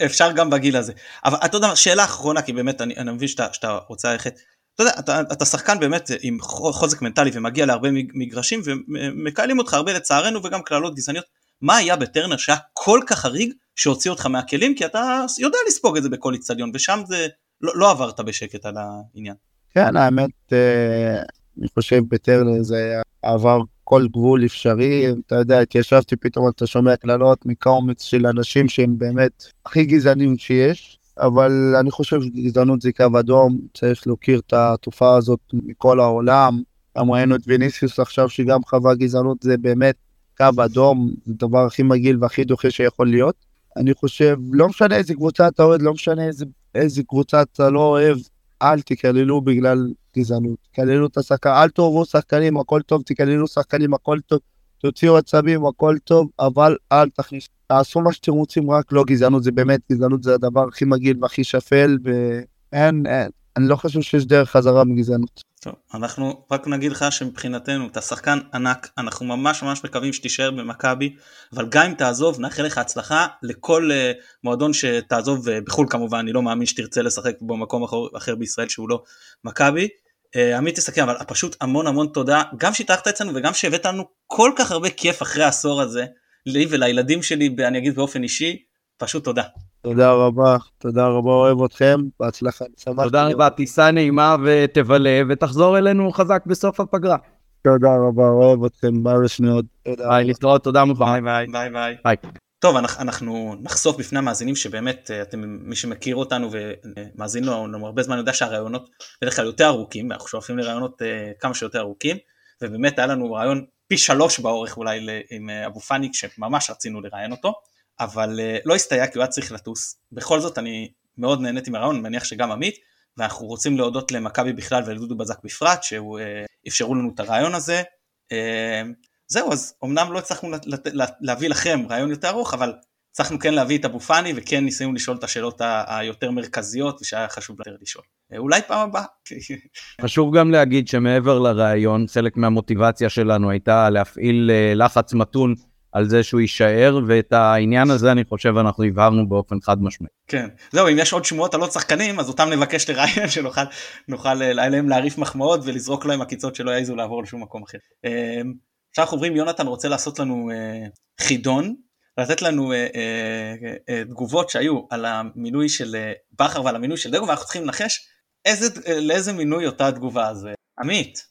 אפשר גם בגיל הזה. אבל אתה יודע, שאלה אחרונה, כי באמת אני, אני מבין שאתה, רוצה ללכת. אתה יודע, אתה, אתה שחקן באמת עם חו- חוזק מנטלי ומגיע להרבה מג- מגרשים ומקהלים אותך הרבה לצערנו וגם קללות גזעניות. מה היה בטרנר שהיה כל כך חריג שהוציא אותך מהכלים? כי אתה יודע לספוג את זה בכל איצטדיון ושם זה לא, לא עברת בשקט על העניין. כן, האמת, אה, אני חושב בטרנר זה עבר כל גבול אפשרי, אתה יודע, התיישבתי פתאום, אתה שומע קללות מקומץ של אנשים שהם באמת הכי גזענים שיש, אבל אני חושב שגזענות זה קו אדום, צריך להכיר את התופעה הזאת מכל העולם. גם ראינו את ויניסיוס עכשיו שגם חווה גזענות, זה באמת קו אדום, זה הדבר הכי מגעיל והכי דוחה שיכול להיות. אני חושב, לא משנה איזה קבוצה אתה אוהד, לא משנה איזה, איזה קבוצה אתה לא אוהב, אל תקללו בגלל גזענות. קללו את השחקן, אל תאהבו שחקנים, הכל טוב, תקללו שחקנים, הכל טוב, תוציאו עצבים, הכל טוב, אבל אל תכניסו. תעשו מה שאתם רוצים, רק לא גזענות, זה באמת, גזענות זה הדבר הכי מגעיל והכי שפל, ואין, אין, אני לא חושב שיש דרך חזרה מגזענות. טוב, אנחנו רק נגיד לך שמבחינתנו אתה שחקן ענק, אנחנו ממש ממש מקווים שתישאר במכבי, אבל גם אם תעזוב נאחל לך הצלחה לכל uh, מועדון שתעזוב uh, בחו"ל כמובן, אני לא מאמין שתרצה לשחק במקום אחר, אחר בישראל שהוא לא מכבי. Uh, עמית תסכם, אבל פשוט המון המון תודה, גם שהתארחת אצלנו וגם שהבאת לנו כל כך הרבה כיף אחרי העשור הזה, לי ולילדים שלי, אני אגיד באופן אישי, פשוט תודה. תודה רבה, תודה רבה, אוהב אתכם, בהצלחה. שמחתי תודה. רבה, טיסה נעימה ותבלה, ותחזור אלינו חזק בסוף הפגרה. תודה רבה, אוהב אתכם, בארץ מאוד. תודה. ביי, להתראות, תודה מובן. ביי ביי. ביי. ביי. טוב, אנחנו, נחשוף בפני המאזינים שבאמת, אה, אתם, מי שמכיר אותנו ומאזין לנו הרבה זמן יודע שהראיונות בדרך כלל יותר ארוכים, אנחנו שואפים לראיונות אה, כמה שיותר ארוכים, ובאמת היה לנו ריאיון פי שלוש באורך אולי עם אה, אבו פאני, שממש רצינו לראיין אותו, אבל uh, לא הסתייע כי הוא היה צריך לטוס. בכל זאת אני מאוד נהניתי מהרעיון, אני מניח שגם עמית, ואנחנו רוצים להודות למכבי בכלל ולדודו בזק בפרט, שהוא uh, אפשרו לנו את הרעיון הזה. Uh, זהו, אז אמנם לא הצלחנו להביא לכם רעיון יותר ארוך, אבל הצלחנו כן להביא את אבו פאני, וכן ניסינו לשאול את השאלות היותר מרכזיות, ושהיה חשוב יותר לשאול. אה, אולי פעם הבאה. חשוב גם להגיד שמעבר לראיון, חלק מהמוטיבציה שלנו הייתה להפעיל אה, לחץ מתון על זה שהוא יישאר, ואת העניין הזה אני חושב אנחנו הבהרנו באופן חד משמעי. כן. זהו, אם יש עוד שמועות על עוד שחקנים, אז אותם נבקש לראיין, שנוכל נוכל אה, עליהם להרעיף מחמאות ולזרוק להם עקיצות שלא יעזו לעבור לשום מקום אחר. אה, עכשיו אנחנו עוברים, יונתן רוצה לעשות לנו אה, חידון, לתת לנו אה, תגובות שהיו על המינוי של בכר ועל המינוי של דגו, ואנחנו צריכים לנחש איזה, לאיזה מינוי אותה התגובה. אה, עמית,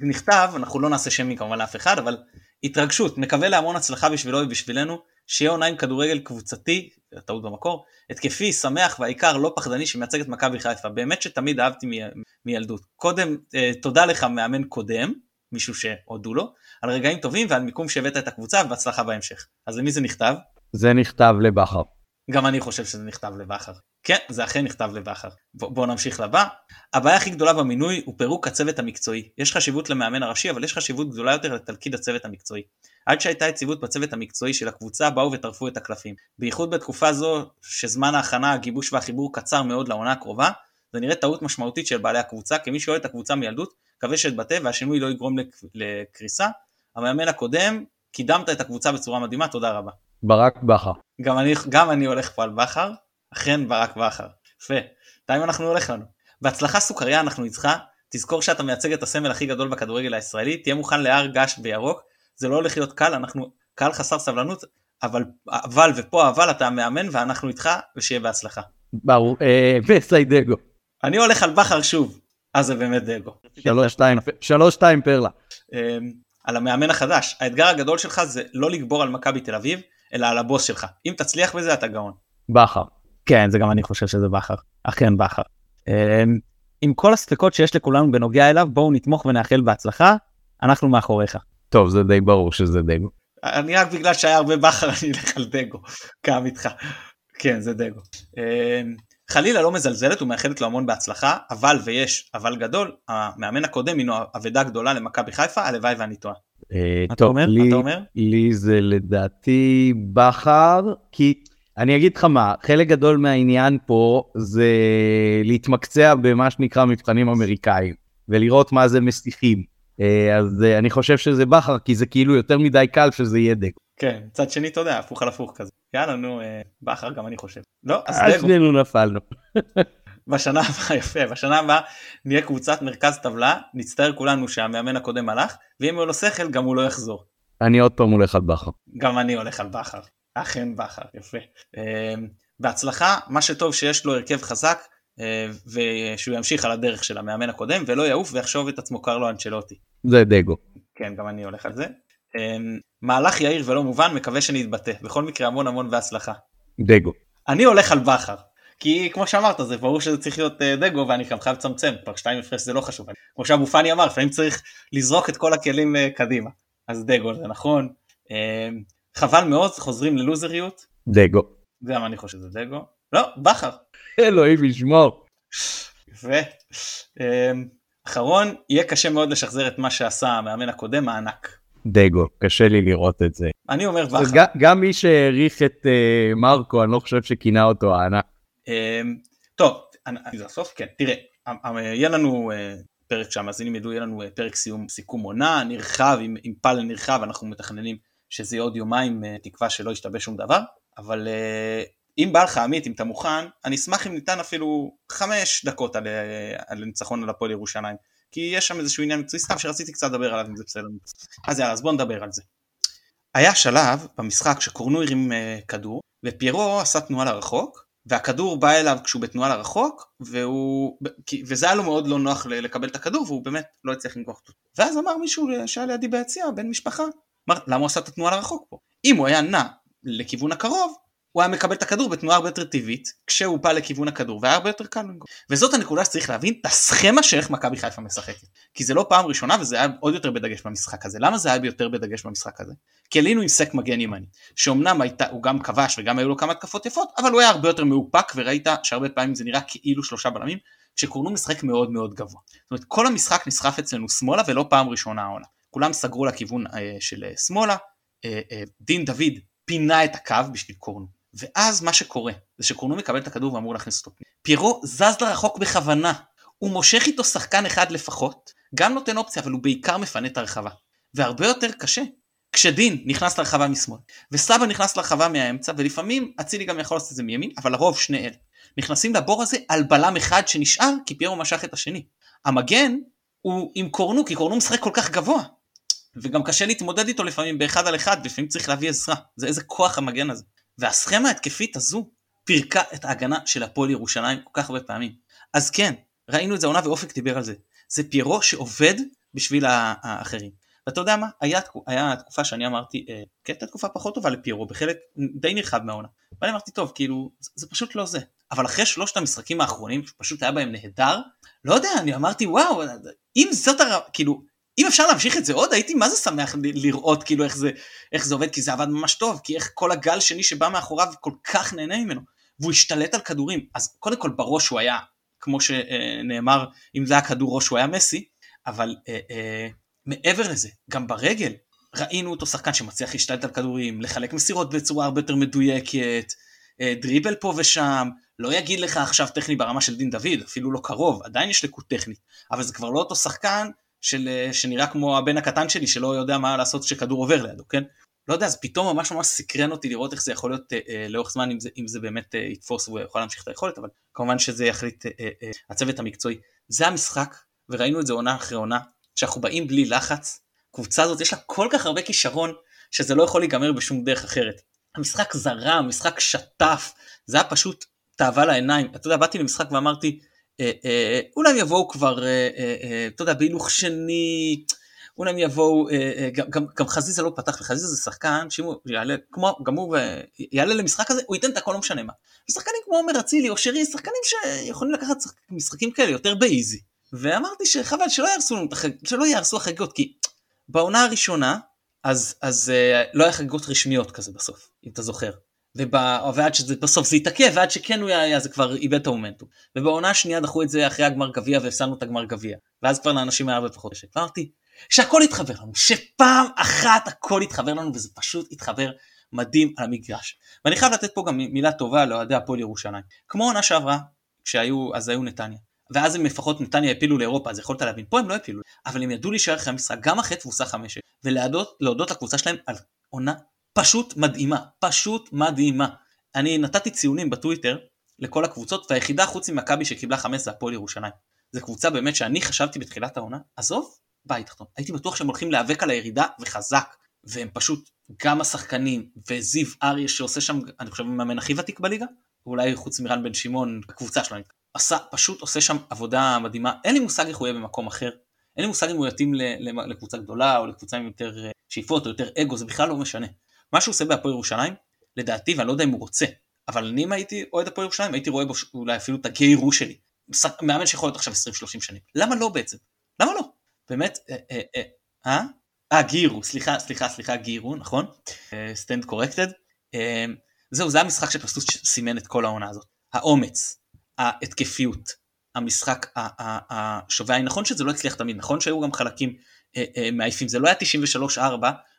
נכתב, אנחנו לא נעשה שמי כמובן לאף אחד, אבל התרגשות, מקווה להמון הצלחה בשבילו ובשבילנו, שיהיה עונה עם כדורגל קבוצתי, טעות במקור, התקפי, שמח והעיקר לא פחדני שמייצג את מכבי חיפה. באמת שתמיד אהבתי מ- מילדות. קודם, אה, תודה לך מאמן קודם, מישהו שהודו לו, על רגעים טובים ועל מיקום שהבאת את הקבוצה ובהצלחה בהמשך. אז למי זה נכתב? זה נכתב לבכר. גם אני חושב שזה נכתב לבכר. כן, זה אכן נכתב לבכר. בואו בוא נמשיך לבא. הבעיה הכי גדולה במינוי הוא פירוק הצוות המקצועי. יש חשיבות למאמן הראשי, אבל יש חשיבות גדולה יותר לתלכיד הצוות המקצועי. עד שהייתה יציבות בצוות המקצועי של הקבוצה, באו וטרפו את הקלפים. בייחוד בתקופה זו, שזמן ההכנה, הגיבוש והחיבור קצר מאוד לעונה הקרובה, זה נראה טעות משמעותית של בעלי הקבוצה, כמי שאוהד את הקבוצה מילדות, מקווה שאתבטא והשינוי לא יגרום לק- לקריסה. המאמן הקודם, קידמת את הקבוצה בצורה מדהימה, תודה רבה. ברק בכר. גם אני, גם אני הולך פה על בכר, אכן ברק בכר. יפה, די אנחנו הולך לנו. בהצלחה סוכריה אנחנו איתך, תזכור שאתה מייצג את הסמל הכי גדול בכדורגל הישראלי, תהיה מוכן להר געש בירוק, זה לא הולך להיות קל, אנחנו קהל חסר סבלנות, אבל, אבל ופה אבל אתה מאמן ואנחנו איתך, ושיהיה בהצלחה. ברור, אה, וסיידגו. אני הולך על בכר שוב, אז זה באמת דגו. שלוש שתיים, שלוש שתיים פרלה. אמ, על המאמן החדש, האתגר הגדול שלך זה לא לגבור על מכבי תל אביב, אלא על הבוס שלך. אם תצליח בזה אתה גאון. בכר. כן, זה גם אני חושב שזה בכר. אכן בכר. אמ, עם כל הספקות שיש לכולנו בנוגע אליו, בואו נתמוך ונאחל בהצלחה, אנחנו מאחוריך. טוב, זה די ברור שזה דגו. אני רק בגלל שהיה הרבה בכר אני אלך על דגו, קם איתך. כן, זה דגו. אמ, חלילה לא מזלזלת ומאחלת לו המון בהצלחה, אבל ויש אבל גדול, המאמן הקודם הינו אבדה גדולה למכבי חיפה, הלוואי ואני טועה. אה, אתה טוב, אומר? לי- אתה אומר? לי זה לדעתי בכר, כי אני אגיד לך מה, חלק גדול מהעניין פה זה להתמקצע במה שנקרא מבחנים אמריקאים, ולראות מה זה מסיחים. אה, אז אה, אני חושב שזה בכר, כי זה כאילו יותר מדי קל שזה יהיה דגו. כן, צד שני אתה יודע, הפוך על הפוך כזה. יאללה נו, בכר גם אני חושב. לא, אז אז דגו. שנינו נפלנו. בשנה הבאה, יפה, בשנה הבאה נהיה קבוצת מרכז טבלה, נצטער כולנו שהמאמן הקודם הלך, ואם יהיה לו שכל גם הוא לא יחזור. אני עוד פעם הולך על בכר. גם אני הולך על בכר, אכן בכר, יפה. אה, בהצלחה, מה שטוב שיש לו הרכב חזק, אה, ושהוא ימשיך על הדרך של המאמן הקודם, ולא יעוף ויחשוב את עצמו קרלו אנצ'לוטי. זה דגו. כן, גם אני הולך על זה. אה, מהלך יאיר ולא מובן, מקווה שנתבטא. בכל מקרה, המון המון בהצלחה. דגו. אני הולך על בכר. כי כמו שאמרת זה ברור שזה צריך להיות אה, דגו ואני גם חייב לצמצם כבר שתיים הפרש זה לא חשוב כמו שאבו פאני אמר לפעמים צריך לזרוק את כל הכלים אה, קדימה אז דגו זה נכון אה, חבל מאוד חוזרים ללוזריות דגו. זה מה אני חושב שזה דגו לא בכר אלוהים ישמור. יפה אה, אחרון יהיה קשה מאוד לשחזר את מה שעשה המאמן הקודם הענק דגו. קשה לי לראות את זה. אני אומר בכר גם- גם מי שהעריך את אה, מרקו, אני לא חושב שכינה אותו הענק. אמ, טוב, אני- זה הסוף? כן, תראה, אמ- אמ- יהיה לנו אה, פרק שהמאזינים ידעו, יהיה לנו אה, פרק סיום, סיכום עונה, נרחב, עם, עם פאנל נרחב, אנחנו מתכננים שזה יהיה עוד יומיים, אה, תקווה שלא ישתבש שום דבר, אבל אם בא לך עמית, אם אתה מוכן, אני אשמח אם ניתן אפילו חמש דקות על, על ניצחון על הפועל ירושלים, כי יש שם איזשהו עניין מקצועי סתם שרציתי קצת לדבר עליו אם זה בסדר. אז יאללה, אז בוא נדבר על זה. היה שלב במשחק שקורנו הרים כדור, ופיירו עשה תנועה לרחוק, והכדור בא אליו כשהוא בתנועה לרחוק, והוא, וזה היה לו מאוד לא נוח לקבל את הכדור, והוא באמת לא הצליח לנגוח אותו. ואז אמר מישהו שהיה לידי ביציע, בן משפחה, אמר, למה הוא עשה את התנועה לרחוק פה? אם הוא היה נע לכיוון הקרוב, הוא היה מקבל את הכדור בתנועה הרבה יותר טבעית, כשהוא בא לכיוון הכדור, והיה הרבה יותר קל לנגוח. וזאת הנקודה שצריך להבין את הסכמה שאיך מכבי חיפה משחקת. כי זה לא פעם ראשונה וזה היה עוד יותר בדגש במשחק הזה. למה זה היה יותר בדגש במשחק הזה? כי עלינו עם סק מגן ימני, שאומנם הייתה, הוא גם כבש וגם היו לו כמה התקפות יפות, אבל הוא היה הרבה יותר מאופק וראית שהרבה פעמים זה נראה כאילו שלושה בלמים, כשקורנו משחק מאוד מאוד גבוה. זאת אומרת כל המשחק נסחף אצלנו שמאלה ולא פעם ראשונה העונה. כולם סגרו לכיוון אה, של אה, שמאלה, אה, אה, דין דוד פינה את הקו בשביל קורנו. ואז מה שקורה זה שקורנו מקבל את הכדור ואמור להכניס אותו. פירו זז לרחוק בכוונה, הוא מושך איתו שחקן אחד לפחות, גם נותן אופציה אבל הוא בעיקר מפנה את הרחבה. והרבה יותר קשה כשדין נכנס לרחבה משמאל וסבא נכנס לרחבה מהאמצע ולפעמים אצילי גם יכול לעשות את זה מימין אבל לרוב שני אלה נכנסים לבור הזה על בלם אחד שנשאר כי פיירו משך את השני. המגן הוא עם קורנו כי קורנו משחק כל כך גבוה וגם קשה להתמודד איתו לפעמים באחד על אחד ולפעמים צריך להביא עזרה זה איזה כוח המגן הזה והסכמה ההתקפית הזו פירקה את ההגנה של הפועל ירושלים כל כך הרבה פעמים. אז כן ראינו את זה עונה ואופק דיבר על זה. זה פיירו שעובד בשביל האחרים. ואתה יודע מה? היה, היה תקופה שאני אמרתי אה, כן הייתה תקופה פחות טובה לפיירו בחלק די נרחב מהעונה. ואני אמרתי טוב כאילו זה, זה פשוט לא זה. אבל אחרי שלושת המשחקים האחרונים שפשוט היה בהם נהדר לא יודע אני אמרתי וואו אם זאת הר... כאילו אם אפשר להמשיך את זה עוד הייתי מה זה שמח לראות כאילו איך זה איך זה עובד כי זה עבד ממש טוב כי איך כל הגל שני שבא מאחוריו כל כך נהנה ממנו והוא השתלט על כדורים. אז קודם כל בראש הוא היה כמו שנאמר אם זה היה כדור ראש הוא היה מסי אבל אה, אה, מעבר לזה גם ברגל ראינו אותו שחקן שמצליח להשתלט על כדורים לחלק מסירות בצורה הרבה יותר מדויקת אה, דריבל פה ושם לא יגיד לך עכשיו טכני ברמה של דין דוד אפילו לא קרוב עדיין יש לקות טכנית אבל זה כבר לא אותו שחקן של, שנראה כמו הבן הקטן שלי שלא יודע מה לעשות כשכדור עובר לידו, כן? לא יודע, אז פתאום ממש ממש סקרן אותי לראות איך זה יכול להיות אה, אה, לאורך זמן, אם זה, אם זה באמת אה, יתפוס והוא יכול להמשיך את היכולת, אבל כמובן שזה יחליט אה, אה, הצוות המקצועי. זה המשחק, וראינו את זה עונה אחרי עונה, שאנחנו באים בלי לחץ, קבוצה הזאת יש לה כל כך הרבה כישרון, שזה לא יכול להיגמר בשום דרך אחרת. המשחק זרם, המשחק שטף, זה היה פשוט תאווה לעיניים. אתה יודע, באתי למשחק ואמרתי, אה, אה, אולי יבואו כבר, אה, אתה יודע, בהילוך שני, אולי הם יבואו, גם, חזיזה לא פתח, וחזיזה זה שחקן שאם הוא יעלה, כמו, גם הוא יעלה למשחק הזה, הוא ייתן את הכל, לא משנה מה. ושחקנים כמו עומר אצילי או שרי, שחקנים שיכולים לקחת משחקים כאלה יותר באיזי. ואמרתי שחבל שלא יהרסו לנו את החגיגות, שלא יהרסו החגיגות, כי בעונה הראשונה, אז, אז לא היה חגיגות רשמיות כזה בסוף, אם אתה זוכר. ועד שבסוף זה יתעכב, ועד שכן הוא היה, זה כבר איבד את המומנטום. ובעונה השנייה דחו את זה אחרי הגמר גביע והפסדנו את הגמר גביע. ואז כבר לאנשים היה הרבה פחות קשה. אמרתי, שהכל יתחבר לנו, שפעם אחת הכל יתחבר לנו, וזה פשוט יתחבר מדהים על המגרש. ואני חייב לתת פה גם מילה טובה לאוהדי הפועל ירושלים. כמו עונה שעברה, כשהיו, אז היו נתניה. ואז הם לפחות נתניה הפילו לאירופה, אז יכולת להבין. פה הם לא הפילו, אבל הם ידעו להישאר אחרי המשחק, גם אחרי תבוסה חמשת, ולהודות לקבוצה שלהם על עונה פשוט מדהימה, פשוט מדהימה. אני נתתי ציונים בטוויטר לכל הקבוצות, והיחידה חוץ ממכבי שקיבלה חמש זה הפועל ירושלים. זו קבוצה באמת שאני חשבתי בתחילת העונה, עזוב, בית תחתון. הייתי בטוח שהם הולכים להיאבק על הירידה וחזק, והם פשוט, גם השחקנים, וזיו אריה שעושה שם, אני חושב, מאמן הכי ותיק בליגה, אולי חוץ מרן בן שמעון, הקבוצה שלו, עשה, פשוט עושה שם עבודה מדהימה. אין לי מושג איך הוא יהיה במקום אחר. אין לי מושג אם הוא יתאים לקבוצה גדולה, או לקבוצה עם יותר אה, שאיפות, או יותר אגו, זה בכלל לא משנה. מה שהוא עושה בהפועל ירושלים, לדעתי, ואני לא יודע אם הוא רוצה, אבל אני אם הייתי אוהד הפועל ירושלים, הייתי רואה בו אולי אפילו את הגי רו שלי. מאמן שיכול להיות עכשיו 20-30 שנים. למה לא בעצם? למה לא? באמת, אה? אה, אה, אה, אה גי רו, סליחה, סליחה, סליחה, גי רו, נכון? stand corrected. זהו, זה המשחק שפשוט סימן את כל העונה הזאת. האומץ, ההתקפיות, המשחק השובה, נכון שזה לא הצליח תמיד, נכון שהיו גם חלקים מעייפים, זה לא היה 93-4,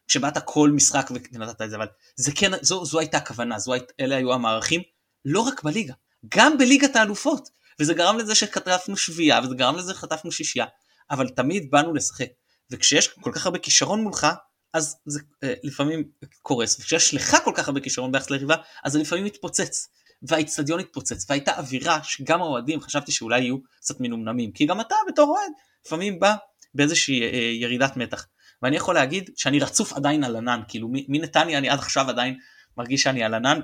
כשבאת כל משחק ונתת את זה, אבל זה כן, זו, זו הייתה הכוונה, זו היית, אלה היו המערכים, לא רק בליגה, גם בליגת האלופות, וזה גרם לזה שחטפנו שביעייה, וזה גרם לזה שחטפנו שישייה, אבל תמיד באנו לשחק, וכשיש כל כך הרבה כישרון מולך, אז זה אה, לפעמים קורס, וכשיש לך כל כך הרבה כישרון ביחס ליריבה, אז זה לפעמים מתפוצץ, והאיצטדיון התפוצץ, והייתה אווירה שגם האוהדים חשבתי שאולי יהיו קצת מנומנמים, כי גם אתה בתור אוהד לפעמים בא באיזושהי אה, ירידת מתח. ואני יכול להגיד שאני רצוף עדיין על ענן, כאילו מנתניה אני עד עכשיו עדיין מרגיש שאני על ענן,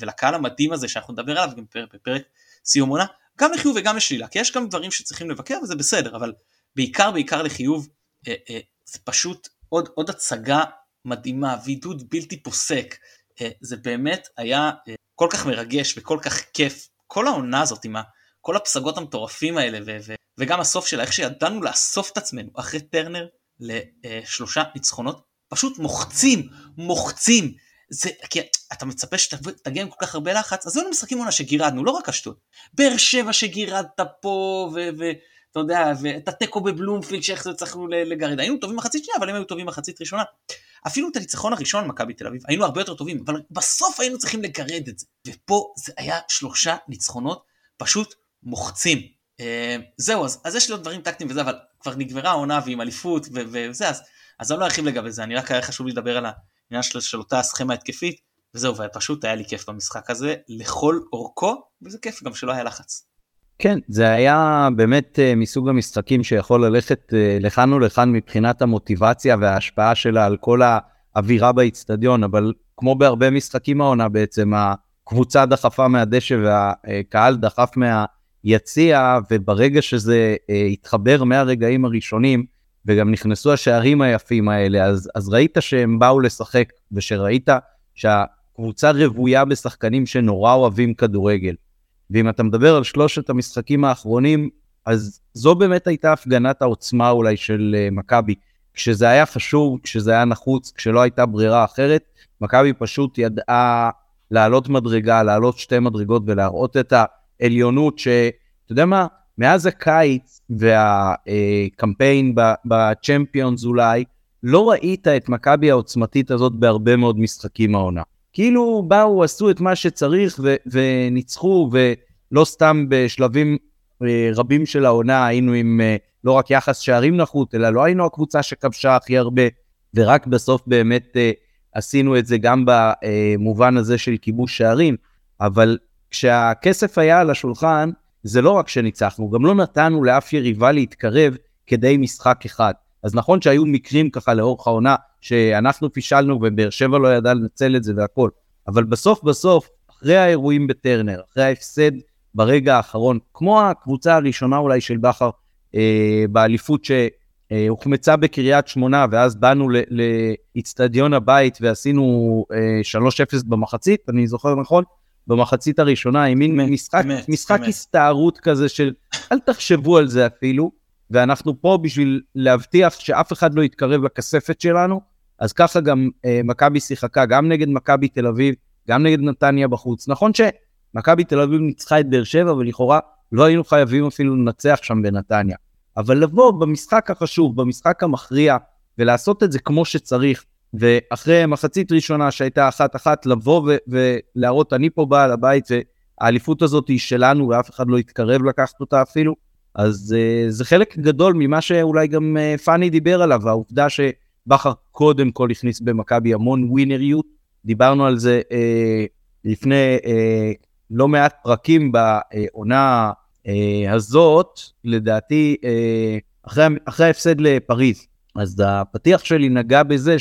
ולקהל המדהים הזה שאנחנו נדבר עליו גם בפרק סיום עונה, גם לחיוב וגם לשלילה, כי יש גם דברים שצריכים לבקר וזה בסדר, אבל בעיקר בעיקר לחיוב, אה, אה, זה פשוט עוד, עוד הצגה מדהימה ועידוד בלתי פוסק, אה, זה באמת היה אה, כל כך מרגש וכל כך כיף, כל העונה הזאת עם כל הפסגות המטורפים האלה, ו, ו, וגם הסוף שלה, איך שידענו לאסוף את עצמנו אחרי טרנר, לשלושה ניצחונות, פשוט מוחצים, מוחצים. זה, כי אתה מצפה שתגיע עם כל כך הרבה לחץ, אז היו משחקים עונה שגירדנו, לא רק אשדוד. באר שבע שגירדת פה, ואתה יודע, ואת התיקו בבלומפילד שאיך הצלחנו לגרד. היינו טובים מחצית שנייה, אבל הם היו טובים מחצית ראשונה. אפילו את הניצחון הראשון על מכבי תל אביב, היינו הרבה יותר טובים, אבל בסוף היינו צריכים לגרד את זה. ופה זה היה שלושה ניצחונות פשוט מוחצים. אה, זהו, אז, אז יש לי עוד דברים טקטיים וזה, אבל כבר נגמרה העונה ועם אליפות וזה, אז, אז אני לא ארחיב לגבי זה, אני רק היה חשוב לדבר על העניין של, של אותה סכמה התקפית, וזהו, ופשוט היה לי כיף במשחק הזה, לכל אורכו, וזה כיף גם שלא היה לחץ. כן, זה היה באמת uh, מסוג המשחקים שיכול ללכת uh, לכאן ולכאן מבחינת המוטיבציה וההשפעה שלה על כל האווירה באיצטדיון, אבל כמו בהרבה משחקים העונה בעצם, הקבוצה דחפה מהדשא והקהל דחף מה... יציע, וברגע שזה uh, התחבר מהרגעים הראשונים, וגם נכנסו השערים היפים האלה, אז, אז ראית שהם באו לשחק, ושראית שהקבוצה רוויה בשחקנים שנורא אוהבים כדורגל. ואם אתה מדבר על שלושת המשחקים האחרונים, אז זו באמת הייתה הפגנת העוצמה אולי של uh, מכבי. כשזה היה חשוב, כשזה היה נחוץ, כשלא הייתה ברירה אחרת, מכבי פשוט ידעה לעלות מדרגה, לעלות שתי מדרגות ולהראות את ה... עליונות שאתה יודע מה, מאז הקיץ והקמפיין בצ'מפיונס אולי, לא ראית את מכבי העוצמתית הזאת בהרבה מאוד משחקים העונה. כאילו באו, עשו את מה שצריך ו- וניצחו, ולא סתם בשלבים אה, רבים של העונה היינו עם אה, לא רק יחס שערים נחות, אלא לא היינו הקבוצה שכבשה הכי הרבה, ורק בסוף באמת אה, עשינו את זה גם במובן הזה של כיבוש שערים, אבל כשהכסף היה על השולחן, זה לא רק שניצחנו, גם לא נתנו לאף יריבה להתקרב כדי משחק אחד. אז נכון שהיו מקרים ככה לאורך העונה, שאנחנו פישלנו ובאר שבע לא ידע לנצל את זה והכל, אבל בסוף בסוף, אחרי האירועים בטרנר, אחרי ההפסד ברגע האחרון, כמו הקבוצה הראשונה אולי של בכר אה, באליפות, אה, הוחמצה בקריית שמונה, ואז באנו לאיצטדיון הבית ועשינו אה, 3-0 במחצית, אני זוכר נכון? במחצית הראשונה, עם מין משחק, אמת, משחק אמת. הסתערות כזה של אל תחשבו על זה אפילו, ואנחנו פה בשביל להבטיח שאף אחד לא יתקרב לכספת שלנו, אז ככה גם אה, מכבי שיחקה, גם נגד מכבי תל אביב, גם נגד נתניה בחוץ. נכון שמכבי תל אביב ניצחה את באר שבע, ולכאורה לא היינו חייבים אפילו לנצח שם בנתניה. אבל לבוא במשחק החשוב, במשחק המכריע, ולעשות את זה כמו שצריך, ואחרי מחצית ראשונה שהייתה אחת-אחת, לבוא ולהראות, אני פה בעל הבית, והאליפות הזאת היא שלנו, ואף אחד לא יתקרב לקחת אותה אפילו, אז uh, זה חלק גדול ממה שאולי גם uh, פאני דיבר עליו, העובדה שבכר קודם כל הכניס במכבי המון ווינריות, דיברנו על זה uh, לפני uh, לא מעט פרקים בעונה uh, הזאת, לדעתי, uh, אחרי, אחרי ההפסד לפריז. אז הפתיח שלי נגע בזה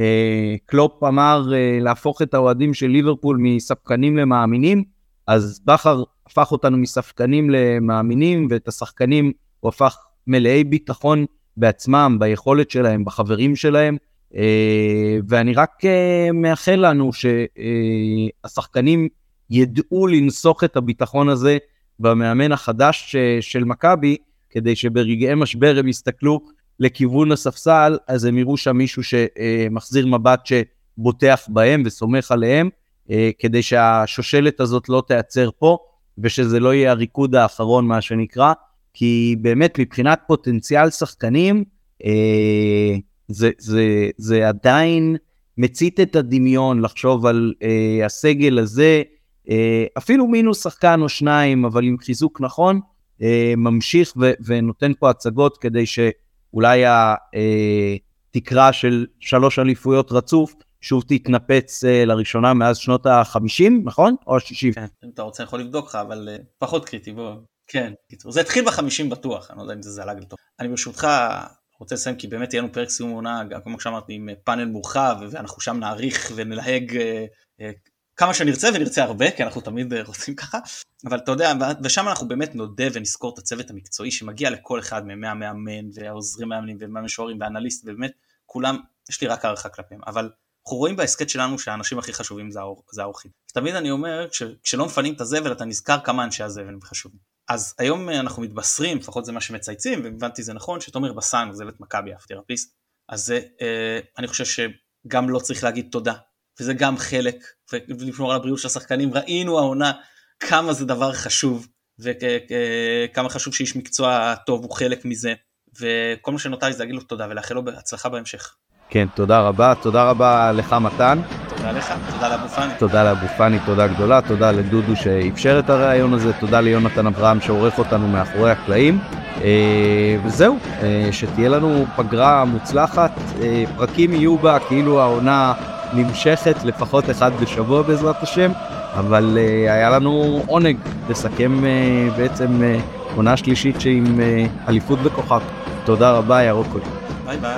שקלופ אמר uh, להפוך את האוהדים של ליברפול מספקנים למאמינים, אז בכר הפך אותנו מספקנים למאמינים, ואת השחקנים הוא הפך מלאי ביטחון בעצמם, ביכולת שלהם, בחברים שלהם, אה, ואני רק אה, מאחל לנו שהשחקנים ידעו לנסוך את הביטחון הזה במאמן החדש של מכבי, כדי שברגעי משבר הם יסתכלו לכיוון הספסל, אז הם יראו שם מישהו שמחזיר מבט שבוטח בהם וסומך עליהם, כדי שהשושלת הזאת לא תיעצר פה, ושזה לא יהיה הריקוד האחרון, מה שנקרא, כי באמת מבחינת פוטנציאל שחקנים, אה, זה, זה, זה עדיין מצית את הדמיון לחשוב על אה, הסגל הזה, אה, אפילו מינוס שחקן או שניים, אבל עם חיזוק נכון, אה, ממשיך ו, ונותן פה הצגות כדי שאולי התקרה של שלוש אליפויות רצוף שוב תתנפץ uh, לראשונה מאז שנות ה-50, נכון? או ה-60? כן, אם אתה רוצה יכול לבדוק לך, אבל uh, פחות קריטי, בוא. כן, קיצור. זה התחיל ב-50 בטוח, אני לא יודע אם זה זלג לטוב. אני ברשותך רוצה לסיים, כי באמת יהיה לנו פרק סיום עונה, גם כמו שאמרתי, עם פאנל מורחב, ואנחנו שם נעריך ונלהג uh, כמה שנרצה, ונרצה הרבה, כי אנחנו תמיד uh, רוצים ככה. אבל אתה יודע, ושם אנחנו באמת נודה ונזכור את הצוות המקצועי שמגיע לכל אחד מהם, מהמאמן, והעוזרים מאמנים, ומהמשוערים, והאנליסט, ובאמת, כולם, יש לי רק הערכה כלפיהם. אבל אנחנו רואים בהסכת שלנו שהאנשים הכי חשובים זה, האור, זה האורחים. תמיד אני אומר, כש, כשלא מפנים את הזבל אתה נזכר כמה אנשי הזבל הם חשובים. אז היום אנחנו מתבשרים, לפחות זה מה שמצייצים, והבנתי זה נכון, שתומר בסן עוזב את מכבי האפתרפיסט. אז זה, אה, אני חושב שגם לא צריך להגיד תודה, וזה גם חלק, ולשמור על הבריאות של השחקנים. ראינו העונה כמה זה דבר חשוב, וכמה חשוב שאיש מקצוע טוב הוא חלק מזה, וכל מה שנותר לי זה להגיד לו תודה ולאחל לו בהצלחה בהמשך. כן, תודה רבה, תודה רבה לך מתן. תודה לך, תודה לאבו פאני. תודה לאבו פאני, תודה גדולה, תודה לדודו שאפשר את הראיון הזה, תודה ליונתן אברהם שעורך אותנו מאחורי הקלעים. אה, וזהו, אה, שתהיה לנו פגרה מוצלחת, אה, פרקים יהיו בה כאילו העונה נמשכת, לפחות אחד בשבוע בעזרת השם, אבל היה לנו עונג לסכם בעצם עונה שלישית שעם אליפות בכוכב. תודה רבה, ירוק קודם. ביי ביי.